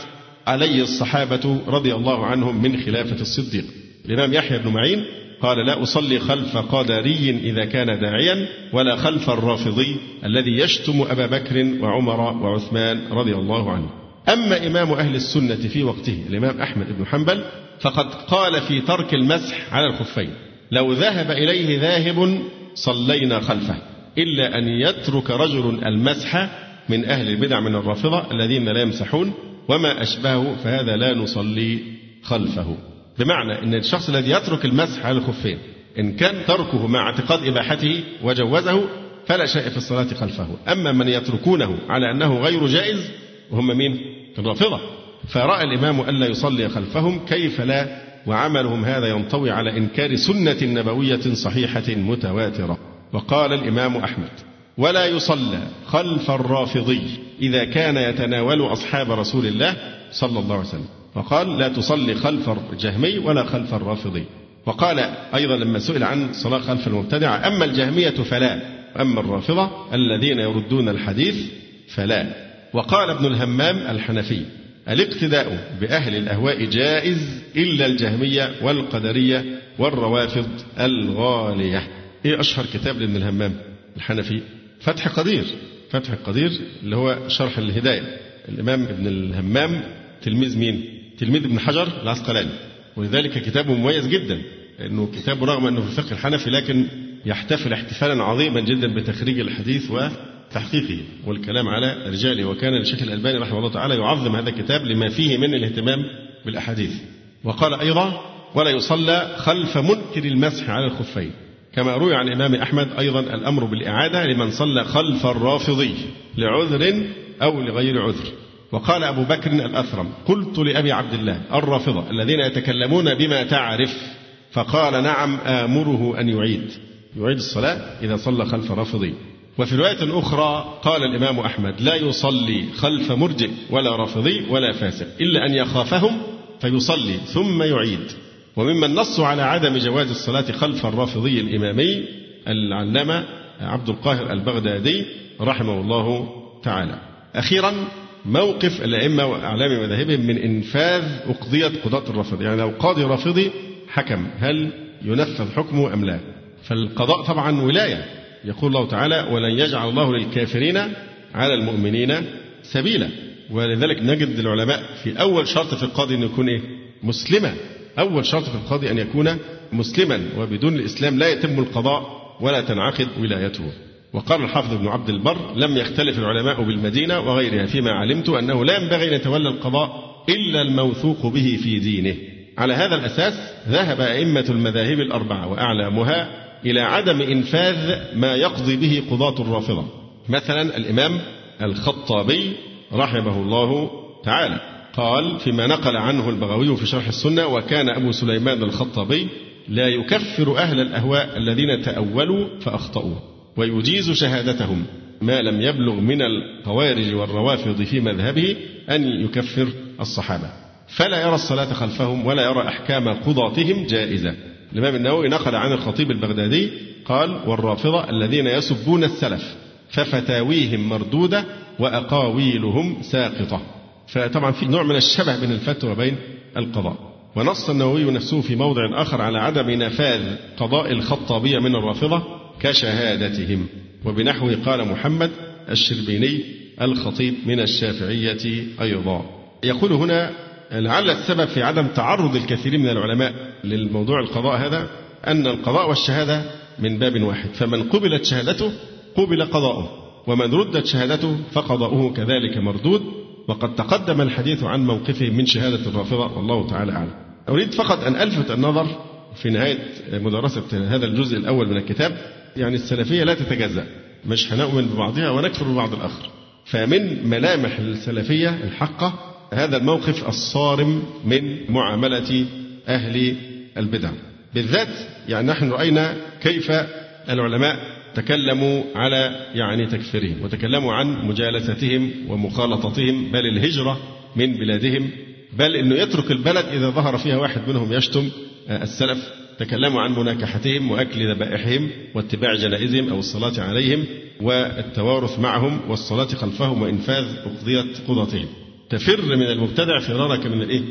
عليه الصحابة رضي الله عنهم من خلافة الصديق. الإمام يحيى بن معين قال لا أصلي خلف قدري إذا كان داعيا ولا خلف الرافضي الذي يشتم أبا بكر وعمر وعثمان رضي الله عنه. أما إمام أهل السنة في وقته الإمام أحمد بن حنبل فقد قال في ترك المسح على الخفين لو ذهب إليه ذاهب صلينا خلفه إلا أن يترك رجل المسح من أهل البدع من الرافضة الذين لا يمسحون وما أشبهه فهذا لا نصلي خلفه بمعنى أن الشخص الذي يترك المسح على الخفين إن كان تركه مع اعتقاد إباحته وجوزه فلا شيء في الصلاة خلفه أما من يتركونه على أنه غير جائز وهم مين؟ الرافضة فرأى الإمام ألا يصلي خلفهم كيف لا وعملهم هذا ينطوي على إنكار سنة نبوية صحيحة متواترة. وقال الإمام أحمد ولا يصلى خلف الرافضي إذا كان يتناول أصحاب رسول الله صلى الله عليه وسلم. وقال لا تصلي خلف الجهمي ولا خلف الرافضي. وقال أيضا لما سئل عن صلاة خلف المبتدعة أما الجهمية فلا أما الرافضة الذين يردون الحديث فلا. وقال ابن الهمام الحنفي الاقتداء بأهل الأهواء جائز إلا الجهمية والقدرية والروافض الغالية. إيه أشهر كتاب لابن الهمام؟ الحنفي. فتح قدير. فتح القدير اللي هو شرح الهداية. الإمام ابن الهمام تلميذ مين؟ تلميذ ابن حجر العسقلاني. ولذلك كتابه مميز جدا. إنه كتابه رغم إنه في الفقه الحنفي لكن يحتفل احتفالا عظيما جدا بتخريج الحديث وتحقيقه والكلام على رجاله وكان الشيخ الألباني رحمه الله تعالى يعظم هذا الكتاب لما فيه من الاهتمام بالأحاديث. وقال أيضا ولا يصلى خلف منكر المسح على الخفين. كما روي عن الإمام أحمد أيضا الأمر بالإعادة لمن صلى خلف الرافضي لعذر أو لغير عذر. وقال أبو بكر الأثرم قلت لأبي عبد الله الرافضة الذين يتكلمون بما تعرف فقال نعم آمره أن يعيد. يعيد الصلاة إذا صلى خلف رافضي. وفي رواية أخرى قال الإمام أحمد لا يصلي خلف مرجئ ولا رافضي ولا فاسق إلا أن يخافهم فيصلي ثم يعيد. وممن نصوا على عدم جواز الصلاة خلف الرافضي الإمامي العلامة عبد القاهر البغدادي رحمه الله تعالى. أخيرا موقف الأئمة وأعلام مذاهبهم من إنفاذ أقضية قضاة الرافض يعني لو قاضي رافضي حكم هل ينفذ حكمه أم لا؟ فالقضاء طبعا ولاية. يقول الله تعالى ولن يجعل الله للكافرين على المؤمنين سبيلا. ولذلك نجد العلماء في أول شرط في القاضي أن يكون إيه؟ مسلما. أول شرط في القاضي أن يكون مسلما وبدون الإسلام لا يتم القضاء ولا تنعقد ولايته. وقال الحافظ ابن عبد البر لم يختلف العلماء بالمدينة وغيرها فيما علمت أنه لا ينبغي أن يتولى القضاء إلا الموثوق به في دينه. على هذا الأساس ذهب أئمة المذاهب الأربعة وأعلامها إلى عدم إنفاذ ما يقضي به قضاة الرافضة. مثلا الإمام الخطابي رحمه الله تعالى قال فيما نقل عنه البغوي في شرح السنة وكان أبو سليمان الخطابي لا يكفر أهل الأهواء الذين تأولوا فأخطأوا ويجيز شهادتهم ما لم يبلغ من الخوارج والروافض في مذهبه أن يكفر الصحابة. فلا يرى الصلاة خلفهم ولا يرى أحكام قضاتهم جائزة. الإمام النووي نقل عن الخطيب البغدادي قال والرافضة الذين يسبون السلف ففتاويهم مردودة وأقاويلهم ساقطة. فطبعا في نوع من الشبه بين الفتوى وبين القضاء. ونص النووي نفسه في موضع آخر على عدم نفاذ قضاء الخطابية من الرافضة كشهادتهم. وبنحوه قال محمد الشربيني الخطيب من الشافعية أيضا. يقول هنا لعل السبب في عدم تعرض الكثير من العلماء للموضوع القضاء هذا أن القضاء والشهادة من باب واحد. فمن قبلت شهادته قبل قضاؤه ومن ردت شهادته فقضاؤه كذلك مردود. وقد تقدم الحديث عن موقفه من شهادة الرافضة والله تعالى أعلم. أريد فقط أن ألفت النظر في نهاية مدرسة هذا الجزء الأول من الكتاب. يعني السلفية لا تتجزأ. مش هنؤمن ببعضها ونكفر ببعض الآخر. فمن ملامح السلفية الحقة هذا الموقف الصارم من معاملة أهل البدع. بالذات يعني نحن رأينا كيف العلماء تكلموا على يعني تكفيرهم وتكلموا عن مجالستهم ومخالطتهم بل الهجرة من بلادهم بل أنه يترك البلد إذا ظهر فيها واحد منهم يشتم. السلف تكلموا عن مناكحتهم وأكل ذبائحهم واتباع جنائزهم أو الصلاة عليهم والتوارث معهم والصلاة خلفهم وإنفاذ أقضية قضاتهم. تفر من المبتدع فرارك من الإيه؟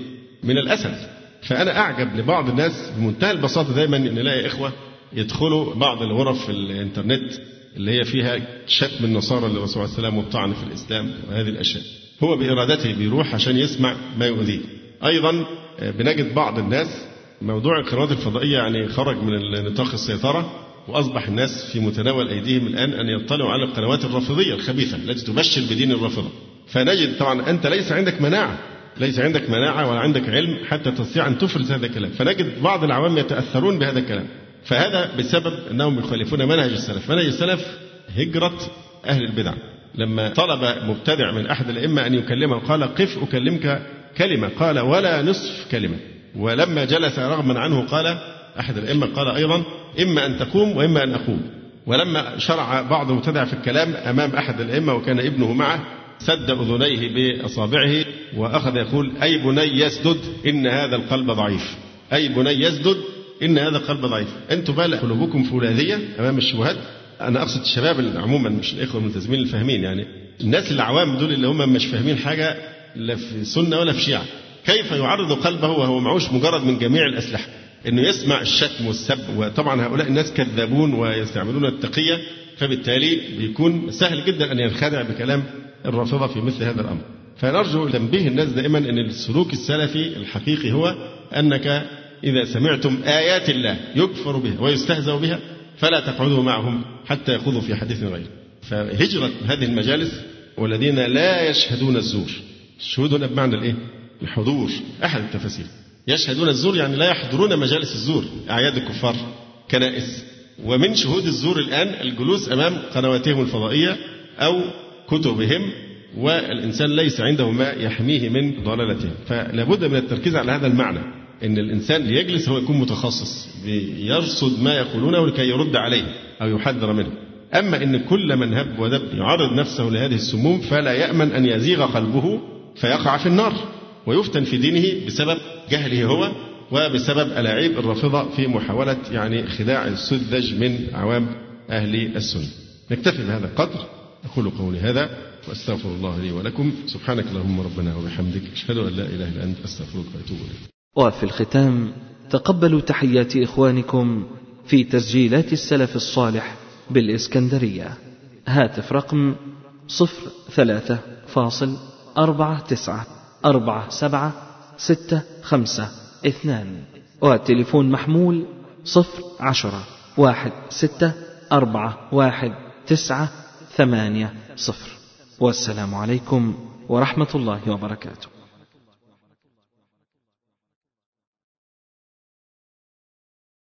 من الأسد. فأنا أعجب لبعض الناس بمنتهى البساطة دايما نلاقي إخوة يدخلوا بعض الغرف في الإنترنت اللي هي فيها شتم النصارى للرسول صلى الله عليه وسلم والطعن في الإسلام وهذه الأشياء. هو بإرادته بيروح عشان يسمع ما يؤذيه. أيضا بنجد بعض الناس موضوع القنوات الفضائية يعني خرج من نطاق السيطرة وأصبح الناس في متناول أيديهم الآن أن يطلعوا على القنوات الرافضية الخبيثة التي تبشر بدين الرافضة. فنجد طبعا أنت ليس عندك مناعة ليس عندك مناعة ولا عندك علم حتى تستطيع أن تفرز هذا الكلام. فنجد بعض العوام يتأثرون بهذا الكلام. فهذا بسبب أنهم يخالفون منهج السلف. منهج السلف هجرة أهل البدع. لما طلب مبتدع من أحد الأئمة أن يكلمه قال قف أكلمك كلمة قال ولا نصف كلمة. ولما جلس رغما عنه قال أحد الأئمة قال أيضا إما أن تقوم وإما أن أقوم. ولما شرع بعض المبتدع في الكلام أمام أحد الأئمة وكان ابنه معه سد أذنيه بأصابعه وأخذ يقول أي بني يسدد إن هذا القلب ضعيف. أي بني يسدد إن هذا القلب ضعيف. أنتم بقى قلوبكم فولاذية أمام الشبهات. أنا أقصد الشباب عموما مش الإخوة الملتزمين الفاهمين يعني. الناس العوام دول اللي هم مش فاهمين حاجة لا في سنة ولا في شيعة. كيف يعرض قلبه وهو معوش مجرد من جميع الأسلحة؟ إنه يسمع الشتم والسب وطبعا هؤلاء الناس كذابون ويستعملون التقية فبالتالي بيكون سهل جدا أن ينخدع بكلام الرافضة في مثل هذا الأمر. فنرجو تنبيه الناس دائما أن السلوك السلفي الحقيقي هو أنك إذا سمعتم آيات الله يكفر بها ويستهزأ بها فلا تقعدوا معهم حتى يخوضوا في حديث غيره. فهجرة هذه المجالس والذين لا يشهدون الزور. الشهود هنا بمعنى الإيه؟ الحضور أحد التفاسير. يشهدون الزور يعني لا يحضرون مجالس الزور أعياد الكفار كنائس ومن شهود الزور الآن الجلوس أمام قنواتهم الفضائية أو كتبهم والإنسان ليس عنده ما يحميه من ضلالته. فلا بد من التركيز على هذا المعنى إن الإنسان ليجلس هو يكون متخصص يرصد ما يقولونه لكي يرد عليه أو يحذر منه. أما إن كل من هب ودب يعرض نفسه لهذه السموم فلا يأمن أن يزيغ قلبه فيقع في النار ويفتن في دينه بسبب جهله هو وبسبب ألاعيب الرافضة في محاولة يعني خداع السذج من عوام أهل السنة. نكتفي بهذا القدر. أقول قولي هذا وأستغفر الله لي ولكم. سبحانك اللهم ربنا وبحمدك. أشهد أن لا إله إلا أنت. أستغفرك وأتوب إليك. وفي الختام تقبلوا تحيات إخوانكم في تسجيلات السلف الصالح بالإسكندرية. هاتف رقم صفر ثلاثة فاصل أربعة تسعة أربعة سبعة ستة خمسة اثنان. والتليفون محمول صفر عشرة واحد ستة أربعة واحد تسعة ثمانية صفر. والسلام عليكم ورحمة الله وبركاته.